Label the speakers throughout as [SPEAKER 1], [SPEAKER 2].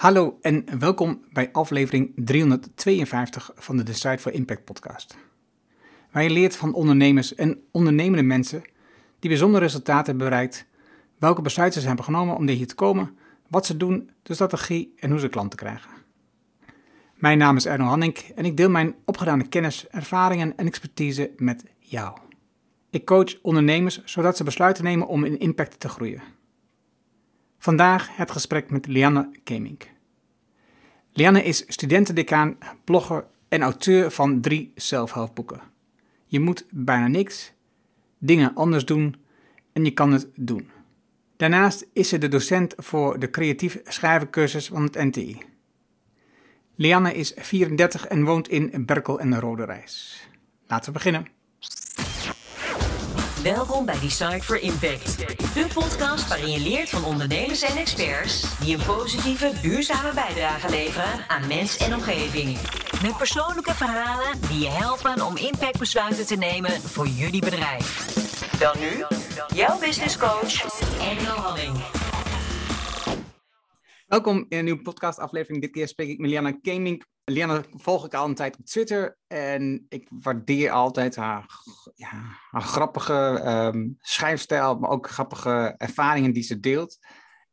[SPEAKER 1] Hallo en welkom bij aflevering 352 van de Decide for Impact podcast. Waar je leert van ondernemers en ondernemende mensen die bijzondere resultaten hebben bereikt, welke besluiten ze hebben genomen om hier te komen, wat ze doen, de strategie en hoe ze klanten krijgen. Mijn naam is Erno Hanning en ik deel mijn opgedane kennis, ervaringen en expertise met jou. Ik coach ondernemers zodat ze besluiten nemen om in impact te groeien. Vandaag het gesprek met Lianne Kemink. Lianne is studentendecaan, blogger en auteur van drie zelfhelpboeken. Je moet bijna niks, dingen anders doen en je kan het doen. Daarnaast is ze de docent voor de creatief schrijvencursus van het NTI. Lianne is 34 en woont in Berkel en de Rode Reis. Laten we beginnen.
[SPEAKER 2] Welkom bij Decide for Impact. De podcast waarin je leert van ondernemers en experts die een positieve, duurzame bijdrage leveren aan mens en omgeving. Met persoonlijke verhalen die je helpen om impactbesluiten te nemen voor jullie bedrijf. Dan nu, jouw business coach, Engel Halling.
[SPEAKER 1] Welkom in een nieuwe podcastaflevering. Dit keer spreek ik met Liana Kemink. Liana volg ik al een tijd op Twitter en ik waardeer altijd haar, ja, haar grappige um, schrijfstijl, maar ook grappige ervaringen die ze deelt.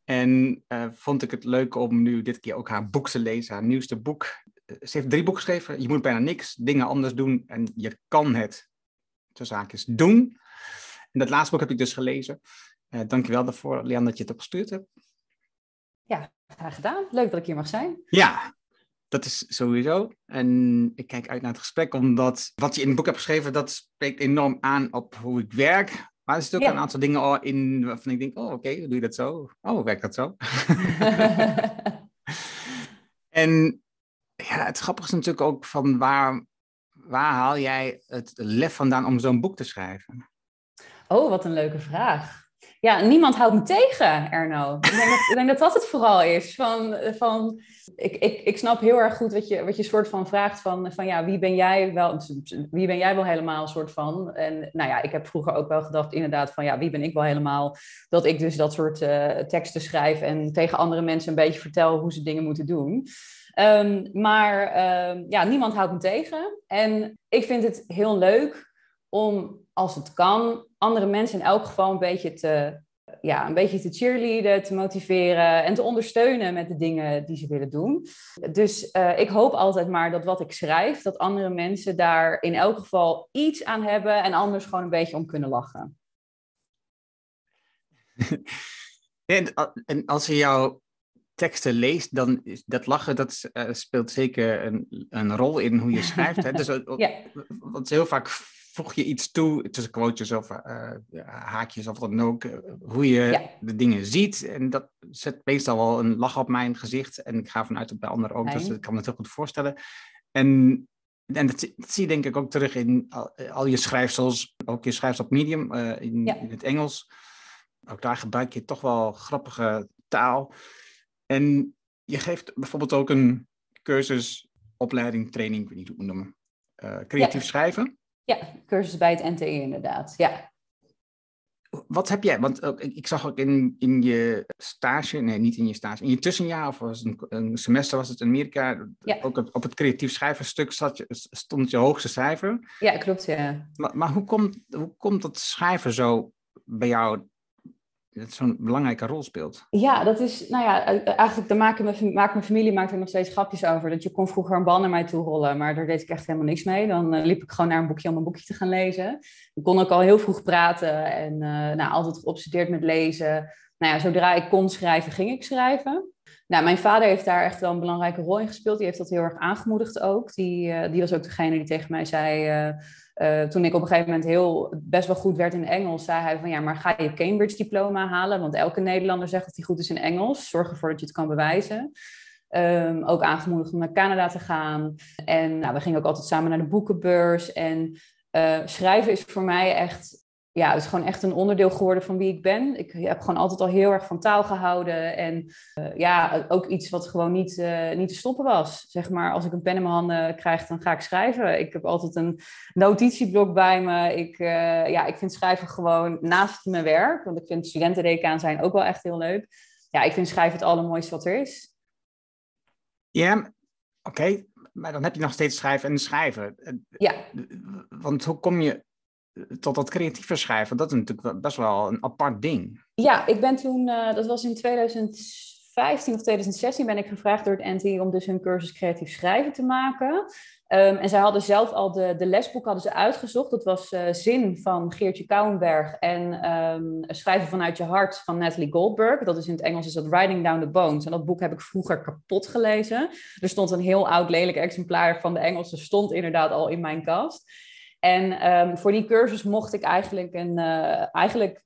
[SPEAKER 1] En uh, vond ik het leuk om nu dit keer ook haar boek te lezen, haar nieuwste boek. Ze heeft drie boeken geschreven. Je moet bijna niks, dingen anders doen en je kan het, tussen zaakjes, doen. En dat laatste boek heb ik dus gelezen. Uh, dankjewel daarvoor, Liana, dat je het opgestuurd hebt.
[SPEAKER 3] Ja, graag gedaan. Leuk dat ik hier mag zijn.
[SPEAKER 1] Ja, dat is sowieso. En ik kijk uit naar het gesprek, omdat wat je in het boek hebt geschreven, dat spreekt enorm aan op hoe ik werk. Maar er zitten ook een aantal dingen in waarvan ik denk, oh oké, okay, doe je dat zo? Oh, werkt dat zo? en ja, het grappige is natuurlijk ook van waar, waar haal jij het lef vandaan om zo'n boek te schrijven?
[SPEAKER 3] Oh, wat een leuke vraag ja, niemand houdt me tegen, Erno. Ik denk dat, ik denk dat, dat het vooral is. Van, van, ik, ik, ik snap heel erg goed wat je, wat je soort van vraagt van, van ja, wie ben jij wel, wie ben jij wel helemaal soort van. En nou ja, ik heb vroeger ook wel gedacht inderdaad van ja, wie ben ik wel helemaal. Dat ik dus dat soort uh, teksten schrijf en tegen andere mensen een beetje vertel hoe ze dingen moeten doen. Um, maar um, ja, niemand houdt me tegen. En ik vind het heel leuk om, als het kan, andere mensen in elk geval een beetje te, ja, een beetje te cheerleaden, te motiveren en te ondersteunen met de dingen die ze willen doen. Dus uh, ik hoop altijd maar dat wat ik schrijf, dat andere mensen daar in elk geval iets aan hebben en anders gewoon een beetje om kunnen lachen.
[SPEAKER 1] en, en als je jouw teksten leest, dan is dat lachen, dat uh, speelt zeker een, een rol in hoe je schrijft. Hè? Dus, ja. Want heel vaak voeg je iets toe, tussen quotes of uh, haakjes of wat dan ook, eh, hoe je de dingen ziet. En dat zet meestal wel een lach op mijn gezicht. En ik ga vanuit op bij anderen ook, dus ik kan me het heel goed voorstellen. En, en dat, zie je denk ik ook terug in al, al je schrijfsels, ook je schrijfsels op Medium, uh, in, in, het Engels. Ook daar gebruik je toch wel grappige taal. En je geeft bijvoorbeeld ook een cursus, opleiding, training, ik weet niet hoe het noemen, creatief schrijven.
[SPEAKER 3] Ja, cursus bij het NTE inderdaad, ja.
[SPEAKER 1] Wat heb jij, want ik zag ook in, in je stage, nee niet in je stage, in je tussenjaar of was een, een semester was het in Amerika, ja. ook op, op het creatief schrijverstuk zat je, stond je hoogste cijfer.
[SPEAKER 3] Ja, klopt, ja.
[SPEAKER 1] Maar, maar hoe, komt, hoe komt dat schrijven zo bij jou dat zo'n belangrijke rol speelt.
[SPEAKER 3] Ja, dat is, nou ja, eigenlijk daar maken mijn, maakt mijn familie maakt er nog steeds grapjes over. Dat je kon vroeger een bal naar mij toe rollen, maar daar deed ik echt helemaal niks mee. Dan uh, liep ik gewoon naar een boekje om een boekje te gaan lezen. Ik kon ook al heel vroeg praten en nou, altijd geobsedeerd met lezen. Nou ja, zodra ik kon schrijven, ging ik schrijven. Nou, mijn vader heeft daar echt wel een belangrijke rol in gespeeld. Die heeft dat heel erg aangemoedigd ook. Die, die was ook degene die tegen mij zei uh, toen ik op een gegeven moment heel best wel goed werd in Engels, zei hij van ja, maar ga je Cambridge diploma halen? Want elke Nederlander zegt dat hij goed is in Engels. Zorg ervoor dat je het kan bewijzen. Um, ook aangemoedigd om naar Canada te gaan. En nou, we gingen ook altijd samen naar de boekenbeurs. En uh, schrijven is voor mij echt ja, het is gewoon echt een onderdeel geworden van wie ik ben. Ik heb gewoon altijd al heel erg van taal gehouden. En uh, ja, ook iets wat gewoon niet, uh, niet te stoppen was. Zeg maar, als ik een pen in mijn handen krijg, dan ga ik schrijven. Ik heb altijd een notitieblok bij me. Ik, uh, ja, ik vind schrijven gewoon naast mijn werk. Want ik vind studentendecaan zijn ook wel echt heel leuk. Ja, ik vind schrijven het allermooiste wat er is.
[SPEAKER 1] Ja, oké. Maar dan heb je nog steeds schrijven en schrijven.
[SPEAKER 3] Ja.
[SPEAKER 1] Want hoe kom je tot dat creatieve schrijven? Dat is natuurlijk best wel een apart ding.
[SPEAKER 3] Ja, ik ben toen, uh, dat was in 2015 of 2016, ben ik gevraagd door het NTI om dus hun cursus creatief schrijven te maken. Um, en zij hadden zelf al de, de lesboek hadden ze uitgezocht. Dat was uh, Zin van Geertje Kouwenberg en um, Schrijven vanuit je hart van Natalie Goldberg. Dat is in het Engels is dat Writing Down the Bones. En dat boek heb ik vroeger kapot gelezen. Er stond een heel oud lelijk exemplaar van de Engelse stond inderdaad al in mijn kast. En um, voor die cursus mocht ik eigenlijk, een, uh, eigenlijk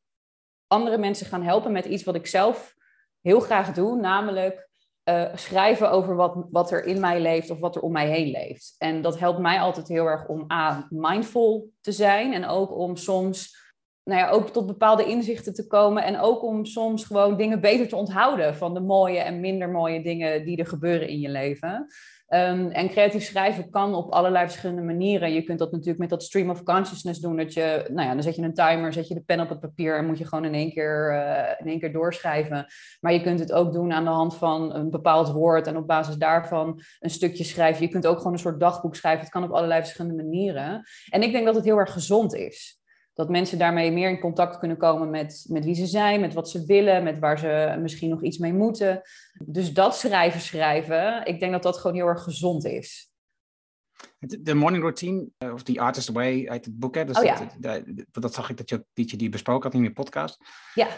[SPEAKER 3] andere mensen gaan helpen met iets wat ik zelf heel graag doe, namelijk uh, schrijven over wat, wat er in mij leeft of wat er om mij heen leeft. En dat helpt mij altijd heel erg om A, mindful te zijn en ook om soms nou ja, ook tot bepaalde inzichten te komen en ook om soms gewoon dingen beter te onthouden van de mooie en minder mooie dingen die er gebeuren in je leven. Um, en creatief schrijven kan op allerlei verschillende manieren. Je kunt dat natuurlijk met dat stream of consciousness doen. Dat je, nou ja, dan zet je een timer, zet je de pen op het papier en moet je gewoon in één keer, uh, in één keer doorschrijven. Maar je kunt het ook doen aan de hand van een bepaald woord en op basis daarvan een stukje schrijven. Je kunt ook gewoon een soort dagboek schrijven. Het kan op allerlei verschillende manieren. En ik denk dat het heel erg gezond is dat mensen daarmee meer in contact kunnen komen met, met wie ze zijn, met wat ze willen, met waar ze misschien nog iets mee moeten. Dus dat schrijven, schrijven, ik denk dat dat gewoon heel erg gezond is.
[SPEAKER 1] De morning routine, eh, of The Artist Way uit het boek, hè? Dus
[SPEAKER 3] oh, ja.
[SPEAKER 1] dat, dat, dat, zag ik dat je, dat je die besproken had in je podcast.
[SPEAKER 3] Ja.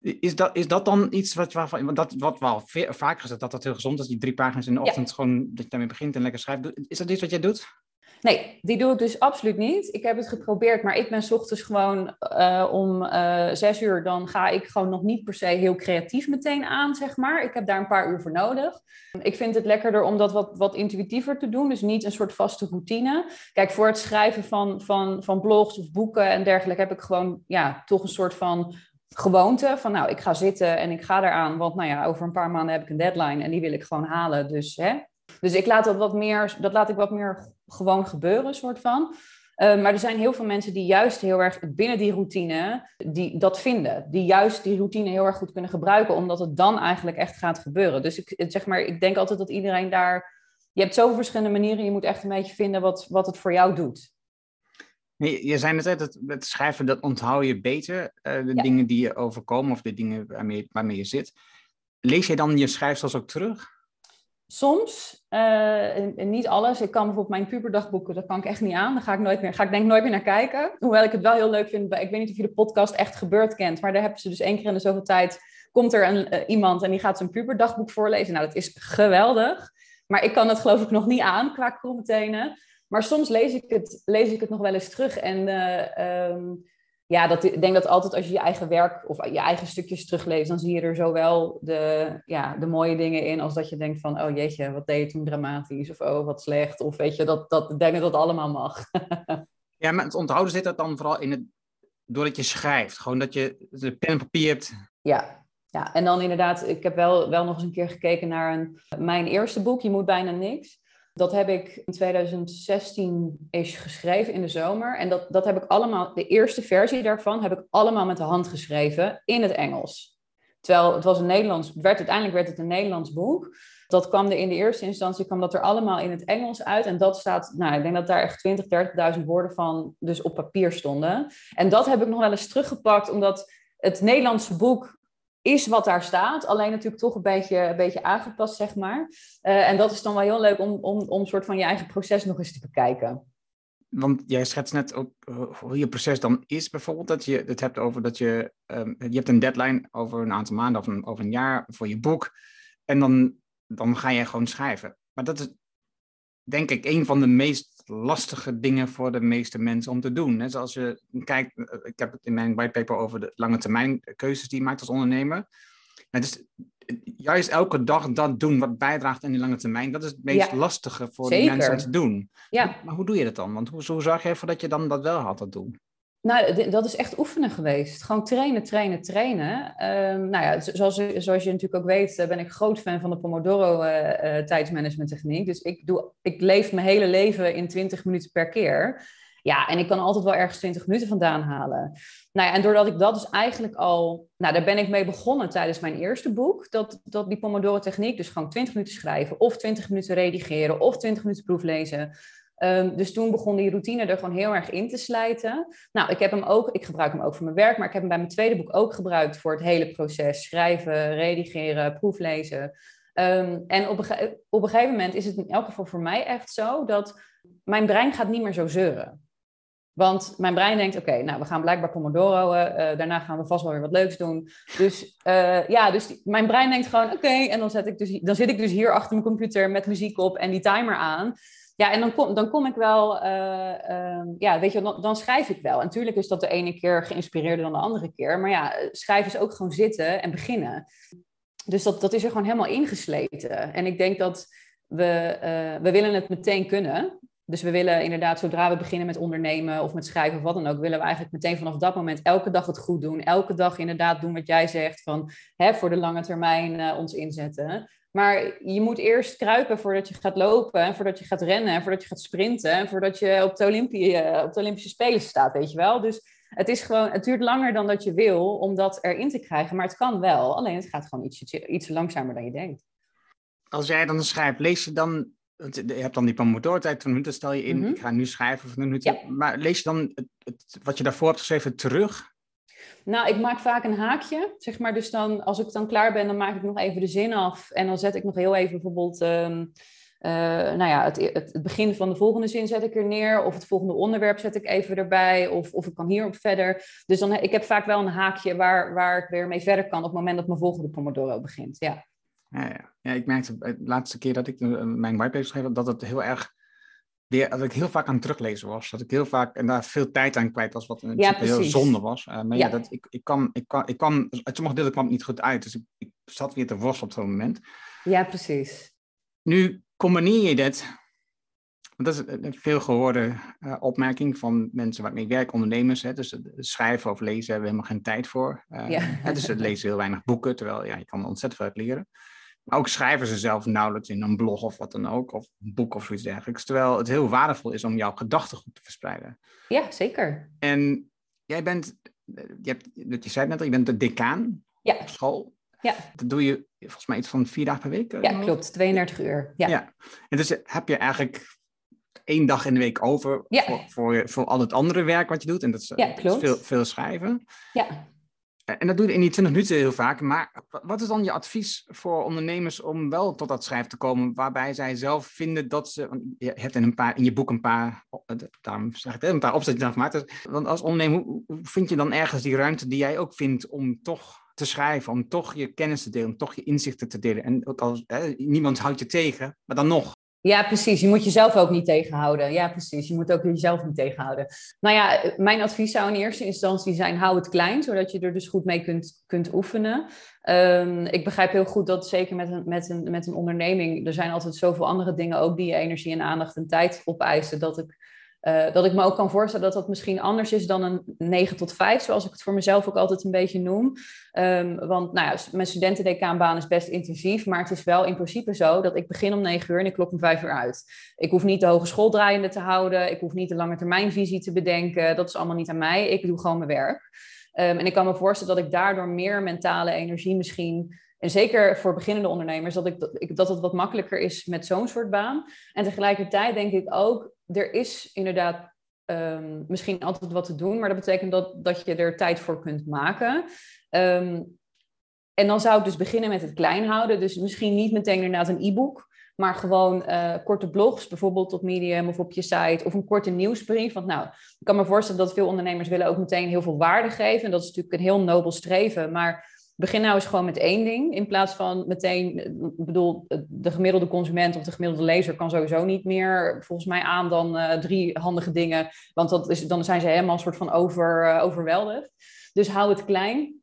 [SPEAKER 1] Is dat, is dat dan iets wat, waarvan, want dat wat wel vaak gezegd dat dat heel gezond is, die drie pagina's in de ochtend ja. gewoon, dat je daarmee begint en lekker schrijft. Is dat iets wat jij doet?
[SPEAKER 3] Nee, die doe ik dus absoluut niet. Ik heb het geprobeerd, maar ik ben s ochtends gewoon uh, om uh, zes uur. Dan ga ik gewoon nog niet per se heel creatief meteen aan, zeg maar. Ik heb daar een paar uur voor nodig. Ik vind het lekkerder om dat wat, wat intuïtiever te doen. Dus niet een soort vaste routine. Kijk, voor het schrijven van, van, van blogs of boeken en dergelijke heb ik gewoon ja, toch een soort van gewoonte. Van nou, ik ga zitten en ik ga eraan. Want nou ja, over een paar maanden heb ik een deadline en die wil ik gewoon halen. Dus hè, dus ik laat dat wat meer, dat laat ik wat meer gewoon gebeuren, soort van. Uh, maar er zijn heel veel mensen die juist heel erg binnen die routine die dat vinden. Die juist die routine heel erg goed kunnen gebruiken, omdat het dan eigenlijk echt gaat gebeuren. Dus ik, zeg maar, ik denk altijd dat iedereen daar. Je hebt zoveel verschillende manieren, je moet echt een beetje vinden wat, wat het voor jou doet.
[SPEAKER 1] Nee, je zei net, het, het schrijven, dat onthoud je beter. Uh, de ja. dingen die je overkomen of de dingen waarmee, waarmee je zit. Lees je dan je schrijfsels ook terug?
[SPEAKER 3] Soms, uh, en, niet alles. Ik kan bijvoorbeeld mijn puberdagboeken, dat kan ik echt niet aan. Daar ga ik, nooit meer, ga ik denk nooit meer naar kijken. Hoewel ik het wel heel leuk vind. Ik weet niet of je de podcast Echt Gebeurd kent. Maar daar hebben ze dus één keer in de zoveel tijd... komt er een, uh, iemand en die gaat zijn puberdagboek voorlezen. Nou, dat is geweldig. Maar ik kan het geloof ik nog niet aan qua krommetenen. Maar soms lees ik het, lees ik het nog wel eens terug. En uh, um, ja, dat, ik denk dat altijd als je je eigen werk of je eigen stukjes terugleest, dan zie je er zowel de, ja, de mooie dingen in als dat je denkt van, oh jeetje, wat deed je toen dramatisch of oh, wat slecht. Of weet je, dat, dat, ik denk dat dat allemaal mag.
[SPEAKER 1] ja, maar het onthouden zit dat dan vooral in het, doordat je schrijft. Gewoon dat je de pen en papier hebt.
[SPEAKER 3] Ja, ja, en dan inderdaad, ik heb wel, wel nog eens een keer gekeken naar een, mijn eerste boek, Je moet bijna niks. Dat heb ik in 2016 is geschreven in de zomer. En dat, dat heb ik allemaal, de eerste versie daarvan heb ik allemaal met de hand geschreven in het Engels. Terwijl het was een Nederlands, werd, uiteindelijk werd het een Nederlands boek. Dat kwam er in de eerste instantie, kwam dat er allemaal in het Engels uit. En dat staat, nou, ik denk dat daar echt 20, 30.000 woorden van dus op papier stonden. En dat heb ik nog wel eens teruggepakt, omdat het Nederlandse boek is wat daar staat. Alleen natuurlijk toch een beetje, een beetje aangepast, zeg maar. Uh, en dat is dan wel heel leuk om, om, om soort van je eigen proces nog eens te bekijken.
[SPEAKER 1] Want jij schetst net ook hoe je proces dan is, bijvoorbeeld. Dat je het hebt over dat je. Um, je hebt een deadline over een aantal maanden of een, over een jaar voor je boek. En dan, dan ga je gewoon schrijven. Maar dat is denk ik een van de meest lastige dingen voor de meeste mensen om te doen. Net zoals je kijkt, eh, ik heb het in mijn whitepaper over de lange termijn keuzes die je maakt als ondernemer. Het is juist elke dag dat doen wat bijdraagt in die lange termijn, dat is het meest
[SPEAKER 3] Ja,
[SPEAKER 1] lastige voor de mensen om te doen.
[SPEAKER 3] Ja.
[SPEAKER 1] Maar hoe doe je dat dan? Want hoe, hoe zorg je ervoor dat je dan dat wel altijd doet?
[SPEAKER 3] Nou, dat is echt oefenen geweest. Gewoon trainen, trainen, trainen. Ehm, nou ja, zo- zoals, zoals je natuurlijk ook weet, eh, ben ik groot fan van de Pomodoro eh, eh, tijdsmanagement techniek. Dus ik, doe, ik leef mijn hele leven in 20 minuten per keer. Ja, en ik kan altijd wel ergens 20 minuten vandaan halen. Nou ja, en doordat ik dat dus eigenlijk al, nou daar ben ik mee begonnen tijdens mijn eerste boek, dat, dat die Pomodoro techniek, dus gewoon 20 minuten schrijven of 20 minuten redigeren of 20 minuten proeflezen. Um, dus toen begon die routine er gewoon heel erg in te slijten. Nou, ik heb hem ook, ik gebruik hem ook voor mijn werk, maar ik heb hem bij mijn tweede boek ook gebruikt voor het hele proces: schrijven, redigeren, proeflezen. Um, en op een, op een gegeven moment is het in elk geval voor mij echt zo dat mijn brein gaat niet meer zo zeuren. Want mijn brein denkt, oké, nou, we gaan blijkbaar Pomodoro, uh, daarna gaan we vast wel weer wat leuks doen. Dus uh, ja, dus mijn brein denkt gewoon, oké, en dan, zet ik dus, dan zit ik dus hier achter mijn computer met muziek op en die timer aan. Ja, en dan kom, dan kom ik wel, uh, ja, weet je, dan, dan, schrijf ik wel. En natuurlijk is dat de ene keer geïnspireerder dan de andere keer. Maar ja, schrijven is ook gewoon zitten en beginnen. Dus dat, dat is er gewoon helemaal ingesleten. En ik denk dat we, we willen het meteen kunnen. Dus we willen inderdaad, zodra we beginnen met ondernemen of met schrijven of wat dan ook, willen we eigenlijk meteen vanaf dat moment elke dag het goed doen. Elke dag inderdaad doen wat jij zegt van hè, voor de lange termijn uh, ons inzetten. Maar je moet eerst kruipen voordat je gaat lopen, en voordat je gaat rennen, en voordat je gaat sprinten, en voordat je op de, uh, op de Olympische Spelen staat, weet je wel. Dus het, is gewoon, het duurt langer dan dat je wil om dat erin te krijgen, maar het kan wel. Alleen het gaat gewoon iets, iets langzamer dan je denkt.
[SPEAKER 1] Als jij dan schrijft, lees je dan je hebt dan die pomodoro-tijd van minuten, stel je in, mhm. ik ga nu schrijven van minuten. Ja. Maar lees je dan het, het, wat je daarvoor hebt geschreven terug?
[SPEAKER 3] Nou, ik maak vaak een haakje, zeg maar. Dus dan, als ik dan klaar ben, dan maak ik nog even de zin af. En dan zet ik nog heel even bijvoorbeeld, um, uh, nou ja, het, het, begin van de volgende zin zet ik er neer. Of het volgende onderwerp zet ik even erbij. Of, of ik kan hierop verder. Dus dan, ik heb vaak wel een haakje waar, waar ik weer mee verder kan op het moment dat mijn volgende Pomodoro begint, ja.
[SPEAKER 1] Ja, ja. ja, ik merkte de laatste keer dat ik eh, mijn whitepaper schreef, dat het heel erg weer, dat ik heel vaak aan het teruglezen was. Dat ik heel vaak en daar veel tijd aan kwijt was, wat een ja, heel zonde was. Uh, maar ja, dat, ik, ik, kan, ik, kan, ik kan, uit sommige delen kwam het niet goed uit. Dus ik, ik zat weer te worstelen op zo'n moment.
[SPEAKER 3] Ja, precies.
[SPEAKER 1] Nu combineer je dit, want dat is een veel gehoorde uh, opmerking van mensen waarmee ik werk, ondernemers. Hè, dus schrijven of lezen hebben we helemaal geen tijd voor. Uh, ja. hè, dus ze lezen heel weinig boeken, terwijl ja, je kan ontzettend veel uit leren. Maar ook schrijven ze zelf nauwelijks in een blog of wat dan ook, of een boek of zoiets dergelijks. Terwijl het heel waardevol is om jouw gedachtegoed te verspreiden.
[SPEAKER 3] Ja, zeker.
[SPEAKER 1] En jij bent, je, hebt, je zei net al, je bent de decaan ja. op school. Ja. Dat doe je volgens mij iets van vier dagen per week?
[SPEAKER 3] Ja, klopt. 32 uur. Ja. ja.
[SPEAKER 1] En dus heb je eigenlijk één dag in de week over voor, voor, voor, al het andere werk wat je doet. En dat is, ja, dat is veel, veel schrijven. Ja. En dat doe je in die 20 minuten heel vaak. Maar wat is dan je advies voor ondernemers om wel tot dat schrijven te komen, waarbij zij zelf vinden dat ze. Je hebt in, een paar, in je boek een paar, daarom zeg ik een paar opzetten gemaakt. Want als ondernemer, hoe vind je dan ergens die ruimte die jij ook vindt om toch te schrijven, om toch je kennis te delen, om toch je inzichten te delen? En ook als hè, niemand houdt je tegen, maar dan nog.
[SPEAKER 3] Ja, precies. Je moet jezelf ook niet tegenhouden. Ja, precies. Je moet ook jezelf niet tegenhouden. Nou ja, mijn advies zou in eerste instantie zijn: hou het klein, zodat je er dus goed mee kunt, kunt oefenen. Um, ik begrijp heel goed dat zeker met een, met, een, met een onderneming, er zijn altijd zoveel andere dingen ook die je energie en aandacht en tijd opeisen, dat ik uh, dat ik me ook kan voorstellen dat dat misschien anders is dan een 9 tot 5, zoals ik het voor mezelf ook altijd een beetje noem. Um, want nou ja, mijn studentendecaanbaan is best intensief, maar het is wel in principe zo dat ik begin om 9 uur en ik klok om 5 uur uit. Ik hoef niet de hogeschool draaiende te houden, ik hoef niet de lange termijnvisie te bedenken, dat is allemaal niet aan mij. Ik doe gewoon mijn werk. Um, en ik kan me voorstellen dat ik daardoor meer mentale energie misschien en zeker voor beginnende ondernemers, dat, ik, dat, dat het wat makkelijker is met zo'n soort baan. En tegelijkertijd denk ik ook, er is inderdaad um, misschien altijd wat te doen, maar dat betekent dat, dat je er tijd voor kunt maken. Um, en dan zou ik dus beginnen met het klein houden. Dus misschien niet meteen inderdaad een e-book, maar gewoon uh, korte blogs, bijvoorbeeld op Medium of op je site, of een korte nieuwsbrief. Want nou, ik kan me voorstellen dat veel ondernemers willen ook meteen heel veel waarde geven. En dat is natuurlijk een heel nobel streven, maar begin nou eens gewoon met één ding. In plaats van meteen, ik bedoel, de gemiddelde consument of de gemiddelde lezer kan sowieso niet meer volgens mij aan dan uh, drie handige dingen. Want dat is, dan zijn ze helemaal een soort van over, uh, overweldigd. Dus hou het klein.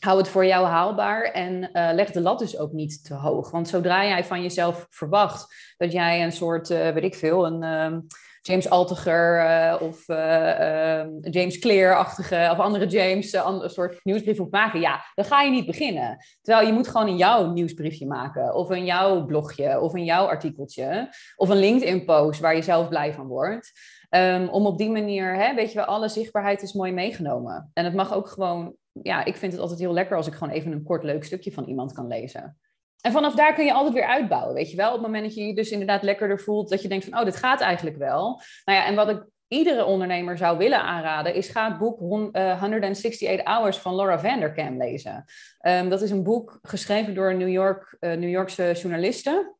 [SPEAKER 3] hou het voor jou haalbaar en leg de lat dus ook niet te hoog. Want zodra jij van jezelf verwacht dat jij een soort, weet ik veel, een ehm, James Altiger uh, of uh, uh, James Clear-achtige of andere James, een soort nieuwsbrief moet maken, ja, dan ga je niet beginnen. Terwijl je moet gewoon in jouw nieuwsbriefje maken, of in jouw blogje, of in jouw artikeltje, of een LinkedIn-post waar je zelf blij van wordt. Um, om op die manier, hè, weet je wel, alle zichtbaarheid is mooi meegenomen. En het mag ook gewoon, ja, ik vind het altijd heel lekker als ik gewoon even een kort leuk stukje van iemand kan lezen. En vanaf daar kun je altijd weer uitbouwen, weet je wel. Op het moment dat je je dus inderdaad lekkerder voelt, dat je denkt van, oh, dit gaat eigenlijk wel. Nou ja, en wat ik iedere ondernemer zou willen aanraden, is ga het boek 168 eh, Hours van Laura Vanderkam lezen. Um, dat is een boek geschreven door een New, York, uh, New Yorkse journaliste.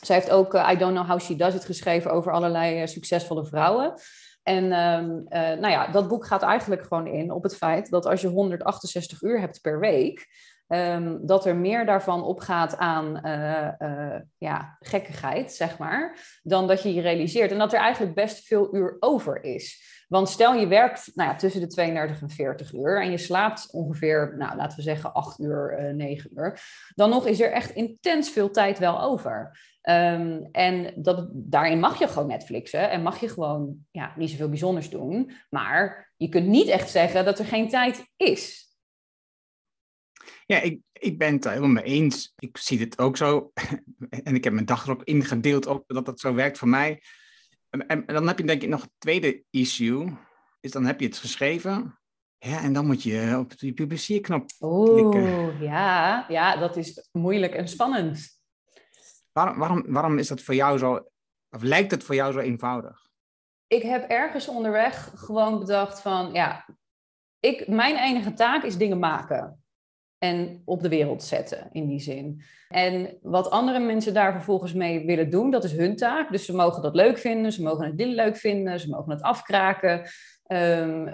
[SPEAKER 3] Zij heeft ook uh, I Don't Know How She Does It geschreven over allerlei succesvolle vrouwen. En um, nou ja, dat boek gaat eigenlijk gewoon in op het feit dat als je 168 uur hebt per week, Ehm, dat er meer daarvan opgaat aan uh, ja, gekkigheid, zeg maar, dan dat je je realiseert. En dat er eigenlijk best veel uur over is. Want stel je werkt nou ja, tussen de 32 en 40 uur en je slaapt ongeveer, nou, laten we zeggen, 8 uur, uh, 9 uur, dan nog is er echt intens veel tijd wel over. Um, en dat, daarin mag je gewoon Netflixen en mag je gewoon ja, niet zoveel bijzonders doen. Maar je kunt niet echt zeggen dat er geen tijd is.
[SPEAKER 1] Ja, ik, ik ben het helemaal mee eens. Ik zie het ook zo. en ik heb mijn dag erop ingedeeld ook dat dat zo werkt voor mij. En, en, dan heb je denk ik nog een tweede issue. Is dan heb je het geschreven. Ja, en dan moet je op die publiceerknop
[SPEAKER 3] Oeh, ja, ja, dat is moeilijk en spannend.
[SPEAKER 1] Waarom, waarom, waarom is dat voor jou zo, of lijkt het voor jou zo eenvoudig?
[SPEAKER 3] Ik heb ergens onderweg gewoon bedacht van, ja, ik, mijn enige taak is dingen maken en op de wereld zetten in die zin. En wat andere mensen daar vervolgens mee willen doen, dat is hun taak. Dus ze mogen dat leuk vinden, ze mogen het dit leuk vinden, ze mogen het afkraken, um,